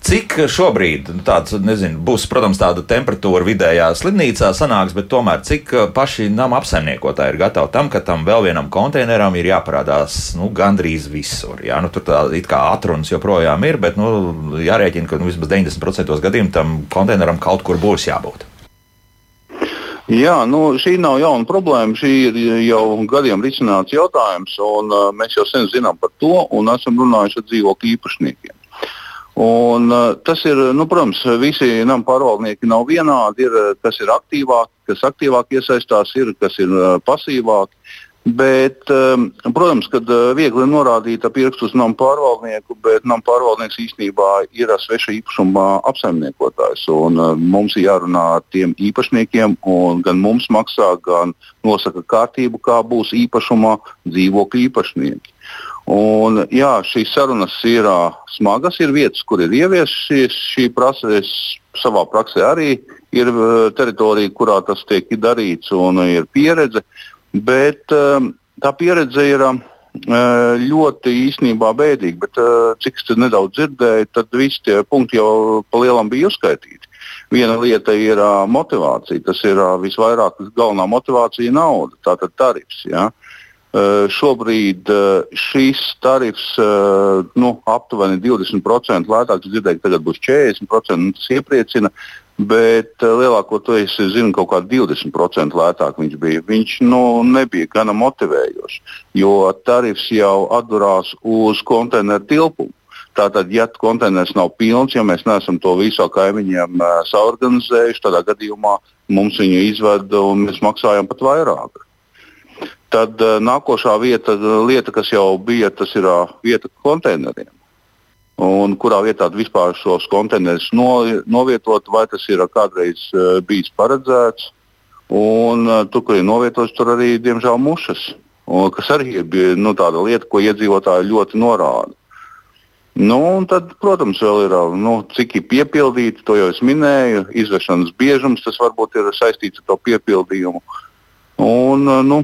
Cik šobrīd nu, tāds, nezinu, būs, protams, tāda temperatūra vidējā slimnīcā sanāks, bet tomēr cik paši nama apsaimniekotāji ir gatavi tam, ka tam vēl vienam konteineram ir jāparādās nu, gandrīz visur. Jā, nu, tur tā it kā atrunas joprojām ir, bet nu, jārēķina, ka nu, vismaz 90% gadījumu tam konteineram kaut kur būs jābūt. Jā, nu, šī nav jauna problēma. Šī ir jau gadiem risināts jautājums, un uh, mēs jau sen zinām par to un esam runājuši ar dzīvokļu īpašniekiem. Un, uh, tas ir, nu, protams, visi nama pārvaldnieki nav vienādi. Ir, kas ir aktīvāki, kas aktīvāk iesaistās, ir kas ir uh, pasīvāki. Bet, um, protams, ka uh, viegli norādīt pirkstu uz nama pārvaldnieku, bet nama pārvaldnieks īstenībā ir sveša īpašuma apsaimniekotājs. Uh, mums ir jārunā ar tiem īpašniekiem, un gan mums maksā, gan nosaka kārtību, kā būs īpašuma dzīvokļu īpašnieki. Un, jā, šīs sarunas ir uh, smagas, ir vietas, kur ir ieviestas šī prasa. Es savā praksē arī ir uh, teritorija, kurā tas tiek darīts, un ir pieredze. Uh, Bet um, tā pieredze ir uh, ļoti īstenībā bēdīga. Bet, uh, cik es nedaudz dzirdēju, tad visi tie punkti jau pa lielam bija uzskaitīti. Viena lieta ir uh, motivācija. Tas ir visvairāk galvenā motivācija - nauda, tātad tarifs. Ja? Šobrīd šis tarifs nu, aptuveni 20% lētāks. Dzirdēju, ka tagad būs 40%. Tas iepriecina bet uh, lielākoties es zinu, kaut kā 20% lētāk viņš bija. Viņš nu, nebija gana motivējošs, jo tarifs jau atdurās uz konteineru tilpumu. Tātad, ja konteiners nav pilns, ja mēs neesam to visu kaimiņiem uh, saorganizējuši, tādā gadījumā mums viņu izved un mēs maksājam pat vairāk. Tad uh, nākošā vieta, lieta, kas jau bija, tas ir uh, vieta konteineriem un kurā vietā vispār šos konteinerus no, novietot, vai tas ir kādreiz uh, bijis paredzēts. Un, uh, tur, kur ir novietots, tur arī, diemžēl, mušas, un, kas arī ir nu, tāda lieta, ko iedzīvotāji ļoti norāda. Nu, tad, protams, vēl ir, nu, cik ir piepildīti, to jau es minēju. Izvešanas biežums tas varbūt ir saistīts ar to piepildījumu. Un, uh, nu,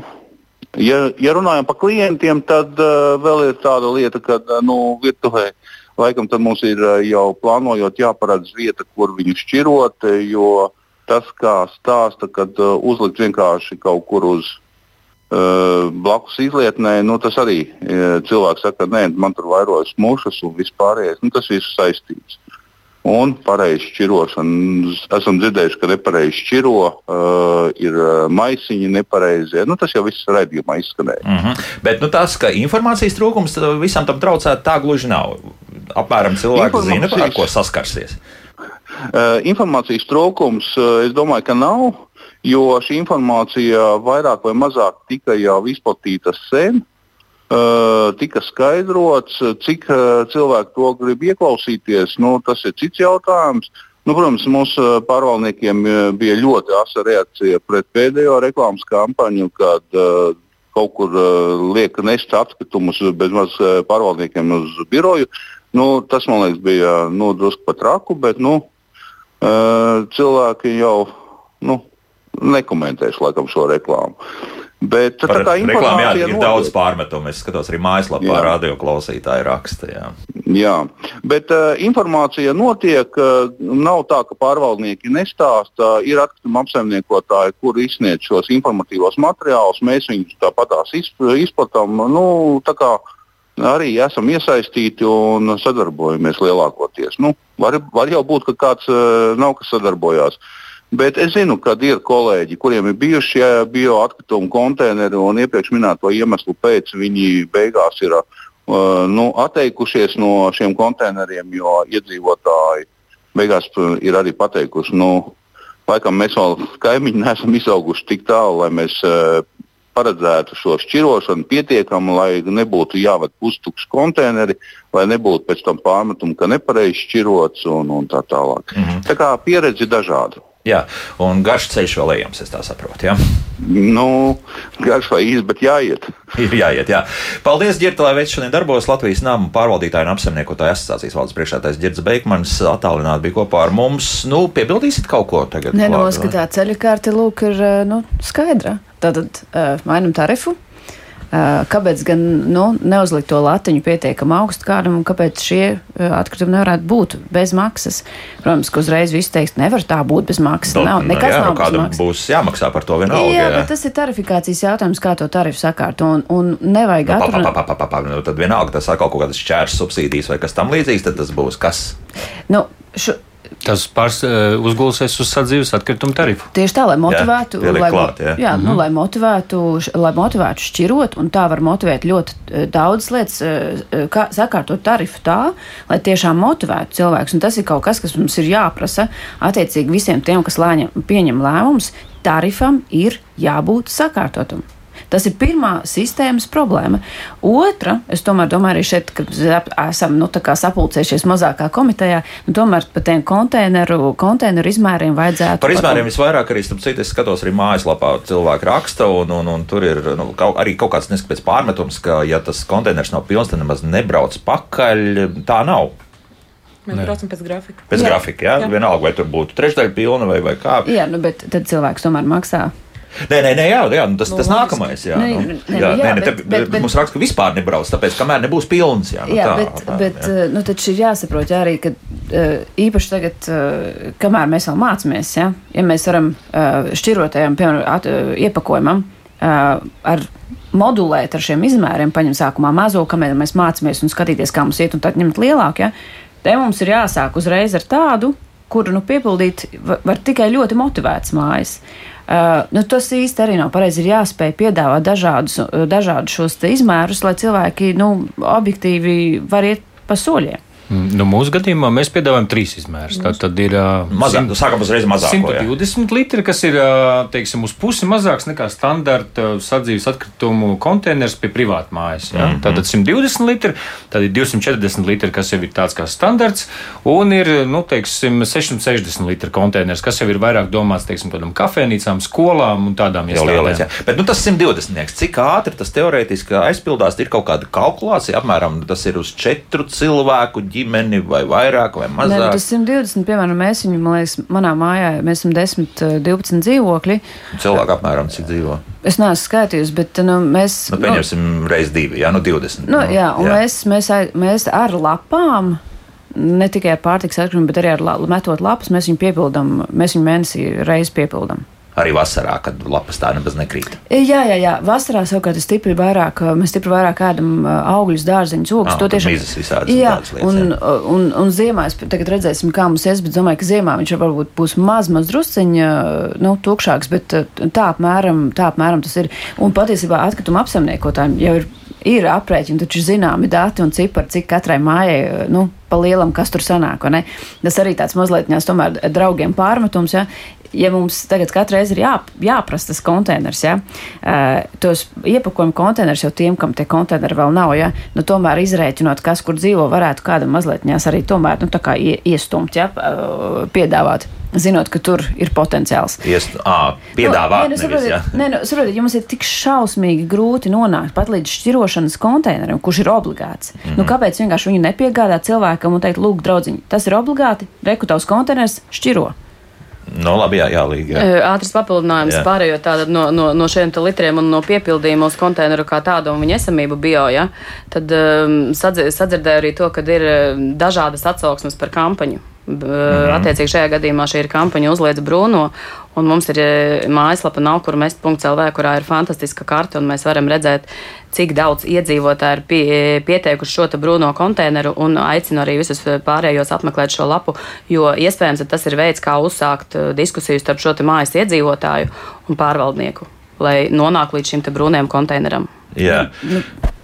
ja, ja runājam par klientiem, tad uh, vēl ir tāda lieta, ka uh, nu, virtuvē Laikam tad mums ir eh, jau plānojot jāparedz vieta, kur viņu šķirot, eh, jo tas, kā stāsta, kad uh, uzlikt vienkārši kaut kur uz uh, blakus izlietnē, nu, tas arī cilvēks saka, nē, man tur vairojas mušas un vispārējais. Nu, tas viss saistīts. Un pareizi šķirošana. Esam dzirdējuši, ka nepareizi šķiro, uh, ir maisiņi nepareizie. Nu, tas jau viss raidījumā izskanēja. Mm -hmm. Bet nu, tas, ka informācijas trūkums visam tam traucētu, tā gluži nav apmēram cilvēki zina, ar ko saskarsies? Uh, informācijas trūkums, uh, es domāju, ka nav, jo šī informācija vairāk vai mazāk tika jau izplatīta sen. Uh, tika skaidrots, cik uh, cilvēki to grib ieklausīties. Nu, tas ir cits jautājums. Nu, protams, mūsu pārvaldniekiem bija ļoti asa reakcija pret pēdējo reklāmas kampaņu, kad uh, kaut kur uh, liek nest atkritumus bez maz uh, pārvaldniekiem uz biroju. Nu, tas man liekas, bija nu, drusku pat raku, bet nu, cilvēki jau nu, nekomentēs laikam, šo reklāmu. Bet Par tā kā informācija jā, ir nodot. daudz pārmetumu. Es skatos arī mājaslapā, radio klausītāji raksta. Jā. Jā, bet uh, informācija notiek. Uh, nav tā, ka pārvaldnieki nestāsta. Ir atkrituma apsaimniekotāji, kur izsniedz šos informatīvos materiālus. Mēs viņus tāpatās izplatām. Nu, tā kā arī esam iesaistīti un sadarbojamies lielākoties. Nu, var, var jau būt, ka kāds uh, nav kas sadarbojās. Bet es zinu, ka ir kolēģi, kuriem ir bijuši bioatkritumu konteineri un iepriekš minēto iemeslu pēc viņi beigās ir uh, nu, atteikušies no šiem konteineriem, jo iedzīvotāji beigās uh, ir arī pateikuši, nu, laikam mēs vēl kaimiņi neesam izauguši tik tālu, lai mēs uh, paredzētu šo šķirošanu pietiekami, lai nebūtu jāved pustukši konteineri, lai nebūtu pēc tam pārmetumu, ka nepareizi šķirots un, un tā tālāk. Mm -hmm. Tā kā pieredze dažāda. Jā, un garš ceļš vēl ejams, es tā saprotu. Ja? Nu, garš vai īsi, bet jāiet. Ir jāiet, jā. Paldies, Girta, lai veids šodien darbos Latvijas nama pārvaldītāju un apsaimniekotāju asociācijas valdes priekšētājs Girts Beikmans attālināti bija kopā ar mums. Nu, piebildīsit kaut ko tagad? Nenoskatā ceļa kārti, lūk, ir nu, skaidra. Tātad uh, mainam tarifu, Kāpēc gan nu, neuzlikt to latiņu pietiekami augstu kādam, un kāpēc šie atkritumi nevarētu būt bez maksas? Protams, ka uzreiz viss teiks, nevar tā būt bez maksas. Nu, nav, nekas jā, nav nu, kādam būs jāmaksā par to vienalga. Jā, jā, bet tas ir tarifikācijas jautājums, kā to tarifu sakārt, un, un nevajag nu, atrunāt. Pa, pa, pa, pa, pa, nu, tad vienalga tas atkal kaut kādas šķērs subsīdijas vai kas tam līdzīgs, tad tas būs kas? Nu, šo, Tas pārs, uzgulsies uz sadzīves atkritumu tarifu. Tieši tā, lai motivētu, jā, lai, klāt, jā. Jā, mm -hmm. nu, lai, motivētu, lai motivētu šķirot, un tā var motivēt ļoti daudz lietas, kā sakārtot tarifu tā, lai tiešām motivētu cilvēkus. Un tas ir kaut kas, kas mums ir jāprasa attiecīgi visiem tiem, kas lēņa, pieņem lēmumus. Tarifam ir jābūt sakārtotam. Tas ir pirmā sistēmas problēma. Otra, es tomēr domāju, arī šeit, kad esam nu, sapulcējušies mazākā komitejā, nu, tomēr par tiem konteineru, konteineru izmēriem vajadzētu. Par izmēriem visvairāk arī, starp citu, es skatos arī mājaslapā cilvēku raksta, un, un, un tur ir nu, kaut, arī kaut kāds neskapēc pārmetums, ka, ja tas konteiners nav pilns, tad nemaz nebrauc pakaļ. Tā nav. Mēs braucam pēc grafika. Pēc jā. grafika, jā? jā. Vienalga, vai tur būtu trešdaļa pilna vai, vai kā. Jā, nu, bet tad cilvēks tomēr maksā. Nē, nē, nē jā, jā, nu tas tas nākamais. Jā, Nē, nu, nē, jā, jā, nē, nē, bet- te, bet- bet- mums raksta, ka vispār nebrauc, tāpēc, kamēr nebūs pilns. Jā, nu, Jā, tā, bet, tā, bet jā. nu, taču ir jāsaprot jā, arī, ka uh, īpaši tagad, uh, kamēr mēs vēl mācāmies, ja, ja mēs varam uh, šķirotajam piemēram, iepakojumam ar modulēt ar šiem izmēriem, paņemt sākumā mazo, kamēr mēs mācāmies un skatīties, kā mums iet, un tad ņemt lielāku. Ja, te mums ir jāsāk uzreiz ar tādu, kuru nu, piepildīt var, tikai ļoti motivēts mājas. Uh, nu, tas īsti arī nav pareizi. Ir jāspēj piedāvāt dažādus, dažādus šos izmērus, lai cilvēki nu, objektīvi var iet pa soļiem. Nu, mūsu gadījumā mēs piedāvājam trīs izmērus. Tā tad ir Mazāk, nu, sākam uzreiz mazāko, jā. 120 litri, kas ir teiksim, uz pusi mazāks nekā standarta sadzīves atkritumu konteiners pie privāta mājas. Ja? Mm -hmm. Tātad 120 litri, tad ir 240 litri, kas jau ir tāds kā standarts, un ir nu, teiksim, 660 litri konteiners, kas jau ir vairāk domāts teiksim, tādām kafejnīcām, skolām un tādām jā. Bet nu, tas 120. Cik ātri tas teorētiski aizpildās, ir kaut kāda kalkulācija. Apmēram tas ir uz četru cilvēku ģimeni, vai vairāk, vai Nē, mazāk. tas 120, piemēram, mēs viņu, man liekas, manā mājā, mēs esam 10, 12 dzīvokļi. Cilvēku apmēram cik dzīvo. Es neesmu skaitījusi, bet nu, mēs. Nu, pieņemsim, nu, reiz divi, jā, nu 20. Nu, jā, un jā. Mēs, mēs, mēs ar lapām. Ne tikai ar pārtiks atkritumu, bet arī ar la, metot lapas, mēs viņu piepildām. Mēs viņu mēnesī reizi piepildām. Arī vasarā, kad lapas tā nemaz nekrīt. Jā, jā, jā. Vasarā savukārt stipri vairāk, mēs stipri vairāk ēdam ā, augļus, dārzeņus, ogas. Ah, To tad mizas visādas jā, lietas, un, jā. un, un ziemā es tagad redzēsim, kā mums ies, bet domāju, ka ziemā viņš varbūt būs maz, maz drusciņa, nu, tukšāks, bet tā apmēram, tā apmēram tas ir. Un patiesībā atkrituma apsaimniekotājiem jau ir. Ir aprēķini, taču zināmi dati un cipari, cik katrai mājai, nu, pa lielam, kas tur sanāk. Tas arī tāds mazliet, ņās, tomēr draugiem pārmetums, ja, ja mums tagad katru reizi ir jā, jāprasa tas konteiners, ja, uh, tos iepakojumu konteinerus jau tiem, kam tie konteineri vēl nav, ja, nu, tomēr izrēķinot, kas kur dzīvo, varētu kādam mazliet ņās arī tomēr, nu, tā kā ie, iestumt, ja, uh, piedāvāt. Zinot, ka tur ir potenciāls. Iest, à, piedāvāt, nu, nevis, saprotiet, jā. nē, nu, saprotiet, ja mums ir tik šausmīgi grūti nonākt pat līdz šķirošanas konteineram, kurš ir obligāts. Mm -hmm. nu, kāpēc vienkārši viņu nepiegādāt cilvēkam un teikt, lūk, draugiņ, tas ir obligāti, rekutavs konteiners šķiro. Nu, labi, jā, jā, līga, jā. Ātrs papildinājums Jā. pārējot tātad no, no, no šiem te litriem un no piepildījuma uz konteineru kā tādu un viņa esamību bio, ja, tad um, sadzi- sadzirdēju arī to, ka ir dažādas atsauksmes par kampaņu. Mhm. Attiecīgi šajā gadījumā šī ir kampaņa uzliedz Bruno, un mums ir e, mājaslapa nav kur mest.lv, kurā ir fantastiska karta, un mēs varam redzēt, cik daudz iedzīvotāji ir pie, pieteikuši šo te Bruno konteineru, un aicinu arī visus pārējos apmeklēt šo lapu, jo iespējams, tas ir veids, kā uzsākt e, diskusiju starp šo mājas iedzīvotāju un pārvaldnieku, lai nonāktu līdz šim te brūniem konteineram. Jā. Nu,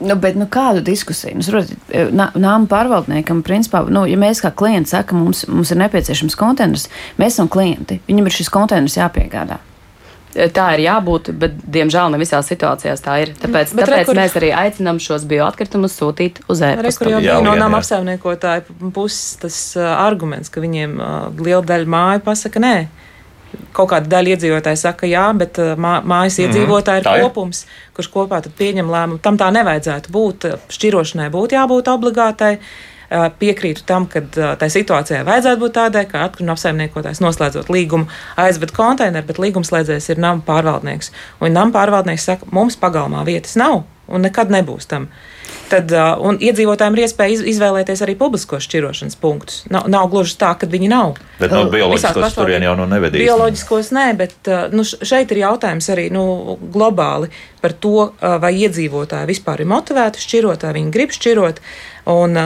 nu, bet nu, kādu diskusiju? Nu, saprotiet, nā- Nāmu pārvaldniekam, principā, nu, ja mēs kā klienti sakam, mums, mums ir nepieciešams konteiners, mēs esam klienti, viņam ir šis konteiners jāpiegādā. E, Tā ir jābūt, bet, diemžēl, ne visās situācijās tā ir. Tāpēc, Bet re, tāpēc kur- mēs arī aicinām šos bioatkritumus sūtīt uz Re, kur e-pastu. jau Jā, no nama apsaimniekotāja puses tas uh, arguments, ka viņiem uh, liela daļa māju pasaka nē. Kaut kāda daļa iedzīvotāji saka, jā, bet uh, mā, mājas Mhm, iedzīvotāji tā ir ir. kopums, kurš kopā pieņem lēmumu. Tam tā nevajadzētu būt. Šķirošanai būtu jābūt obligātai. Uh, Piekrītu tam, ka uh, tai situācijai vajadzētu būt tādai, ka atkrituma apsaimniekotājs noslēdzot līgumu aizved konteineru, bet līgumslēdzējs ir nama pārvaldnieks. Un nama pārvaldnieks saka, mums pagalmā vietas nav un nekad nebūs tam. Tad, uh, un iedzīvotājiem ir iespēja iz, izvēlēties arī publiskos šķirošanas punktus. Nav, nav gluži tā, ka viņi nav. Bet no Visās bioloģiskos pašvaldībās- turien jau nu nevedīs. Bioloģiskos nē, bet uh, nu, šeit ir jautājums arī nu, globāli par to, uh, vai iedzīvotāji vispār ir motivēti šķirot, vai viņi grib šķirot. Un,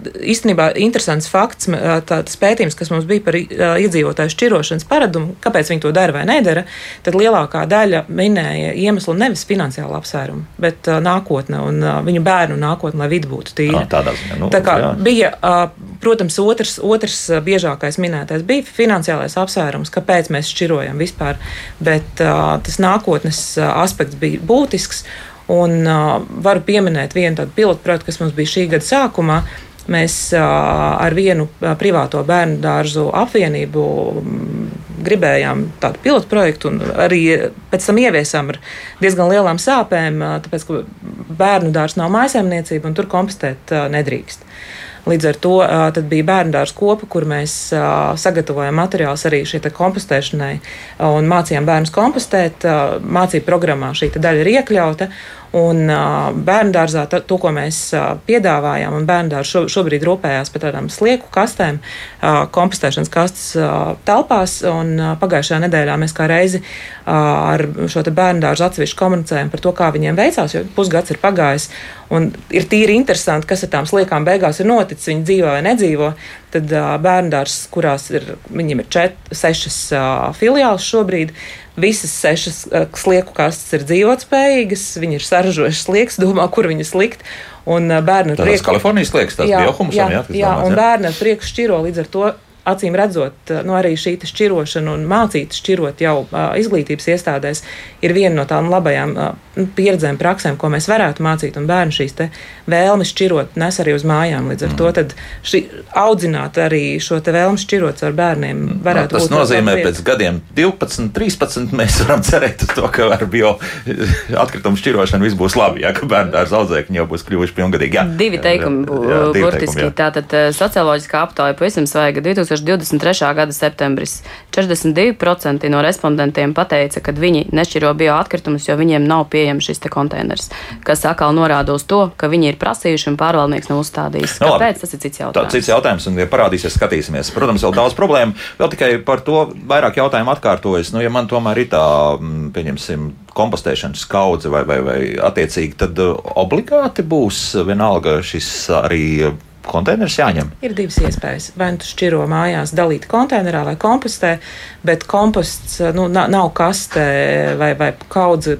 īstenībā interesants fakts, tāds pētījums, kas mums bija par iedzīvotāju šķirošanas paradumu, kāpēc viņi to dara vai nedara, tad lielākā daļa minēja iemeslu nevis finansiālu apsvērumu, bet nākotne un viņu bērnu nākotne, lai vidi būtu tīra. Tādā ziņā, nu, Tā kā jā. bija, protams, otrs, otrs biežākais minētais bija finansiālais apsvērums, kāpēc mēs šķirojam vispār, bet tas nākotnes aspekts bija būtisks. Un uh, varu pieminēt vienu tādu pilotu projektu, kas mums bija šī gada sākumā. Mēs uh, ar vienu uh, privāto bērnu dārzu apvienību gribējām tādu pilotu projektu, un arī pēc tam ieviesām ar diezgan lielām sāpēm, ā, tāpēc, ka bērnu dārzs nav mājsaimniecība un tur kompostēt ā, nedrīkst. Līdz ar to bija bērnu dārza kopa, kur mēs ā, sagatavojam materiālus arī šai kompostēšanai un mācījām bērnus kompostēt. Mācību programmā šī daļa ir iekļauta. Un bērnu dārzā ta- to, ko mēs piedāvājām, un šo, šobrīd rūpējās par tādām slieku kastēm, kompostēšanas kastes telpās. Pagājušajā nedēļā mēs kā reizi ar šo te bērnu dārzu atsevišķi komunicējam par to, kā viņiem veicās, jo pusgads ir pagājis. Un ir tīri interesanti, kas ar tām sliekām beigās ir noticis, viņi dzīvo vai nedzīvo. Tad uh, bērnu dārzs, kurās ir, viņiem ir čet, sešas uh, filiāls šobrīd, visas sešas uh, slieku kastes ir dzīvotspējīgas, viņi ir saražojuši sliekas, domā, kur viņas likt. Un uh, bērni ar prieku- Kalifornijas sliekas, tās Jā, biohumusam, jā, jā, jā, domāts, un jā. bērni ar prieku šķiro līdz ar to. Acīm redzot, nu, arī šī šķirošana un mācīt šķirot jau uh, izglītības iestādēs ir viena no tām labajām uh, pieredzēm, praksēm, ko mēs varētu mācīt. Un bērni šīs te vēlmes šķirot nes arī uz mājām. Līdz ar mm. to tad šī, audzināt arī šo te vēlmu šķirot ar bērniem varētu Nu, Tas būt. nozīmē, laba ka pēc gadiem 12, 13 mēs varam cerēt uz to, ka ar bio atkritumu šķirošanu viss būs labi. Jā, ka bērnu dārza audzēkņi jau būs kļuvuši pilngadīgi. Jā. Divi teikumi, Jā, divi burtiski. teikumi. Tātad eh, socioloģiskā aptauja pavisam svaiga 2023. gada septembris. 42% no respondentiem pateica, ka viņi nešķiro bioatkritumus, jo viņiem nav pieejams šis te konteiners, kas atkal norāda uz to, ka viņi ir prasījuši un pārvaldnieks nav uzstādījis. Nu, labi. Kāpēc? Tas ir cits Tā jautājums. cits jautājums, un, ja parādīsies, skatīsimies. Protams, vēl daudz problēmu. Vēl tikai par to vairāk jautājumu atkārtojas. Nu, ja man tomēr ir tā, mm, pieņemsim, kompostēšanas kaudze vai, vai, vai attiecīgi, tad uh, obligāti būs vienalga šis arī uh, konteiners jāņem. Ir divas iespējas. Vai nu tu šķiro mājās, dalīt konteinerā vai kompostē, bet komposts nu, na- nav kaste vai, vai kaudze.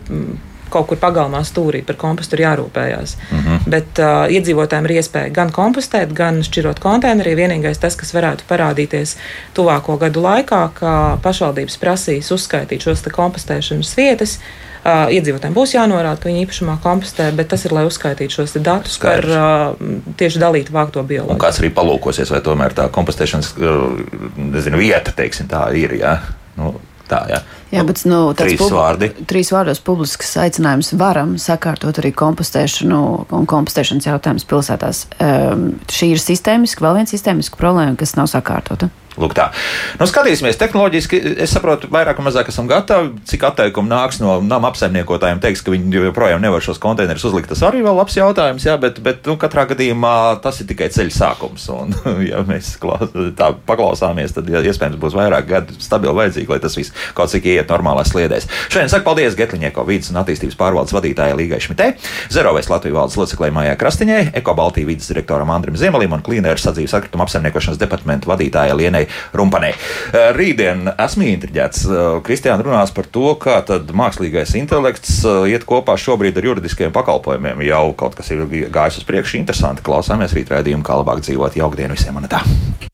Kaut kur pagalmā stūrī par kompostu ir jārūpējās. Mm -hmm. Bet uh, iedzīvotājiem ir iespēja gan kompostēt, gan šķirot konteinerī. Vienīgais tas, kas varētu parādīties tuvāko gadu laikā, ka pašvaldības prasīs uzskaitīt šos kompostēšanas vietas. Uh, iedzīvotājiem būs jānorāda, ka viņi īpašumā kompostē, bet tas ir, lai uzskaitītu šos datus Skaidrs. par uh, tieši dalītu vākto Un bioloģiju. kāds arī palūkosies, vai tomēr tā kompostēšanas uh, nezinu, vieta, teiksim, tā ir. Jā? Nu, tā, jā. Jā, bet nu, Trīs pub- vārdi. Trīs vārdos publisks aicinājums varam sakārtot arī kompostēšanu un kompostēšanas jautājumus pilsētās. Um, šī ir sistēmiska, vēl viena sistēmiska problēma, kas nav sakārtota. Lūk, tā. Nu, skatīsimies, tehnoloģiski es saprotu, vairāk vai mazāk esam gatavi. Cik atteikumu nāks no nama apsaimniekotājiem, teiks, ka viņi joprojām nevar šos konteinerus uzlikt. Tas arī vēl labs jautājums, jā, bet, bet nu, katrā gadījumā tas ir tikai ceļa sākums. Un, ja mēs klās, tā paklausāmies, tad ja, iespējams būs vairāk gadu stabili vajadzīgi, lai tas viss kaut cik iet normālās sliedēs. Šodien saku paldies Getliņieko vidas un attīstības pārvaldes vadītājai Līgai Šmitē, Zerovēs Latvijas valdes loceklē Mājā Krastiņai, Eko Baltijas vidas direktoram Andrim Ziemelim un Klīnēras sadzīves atkrituma apsaimniekošanas departamenta vadītājai Lienai Rumpanē. Eh, rītdien esmu intriģēts. Eh, Kristiāna runās par to, kā mākslīgais intelekts eh, iet kopā šobrīd ar juridiskiem pakalpojumiem. Jau kaut kas ir gājis uz priekšu, interesanti. Klausāmies rītdienas, kā labāk dzīvot. Jauktdien visiem! Man tā!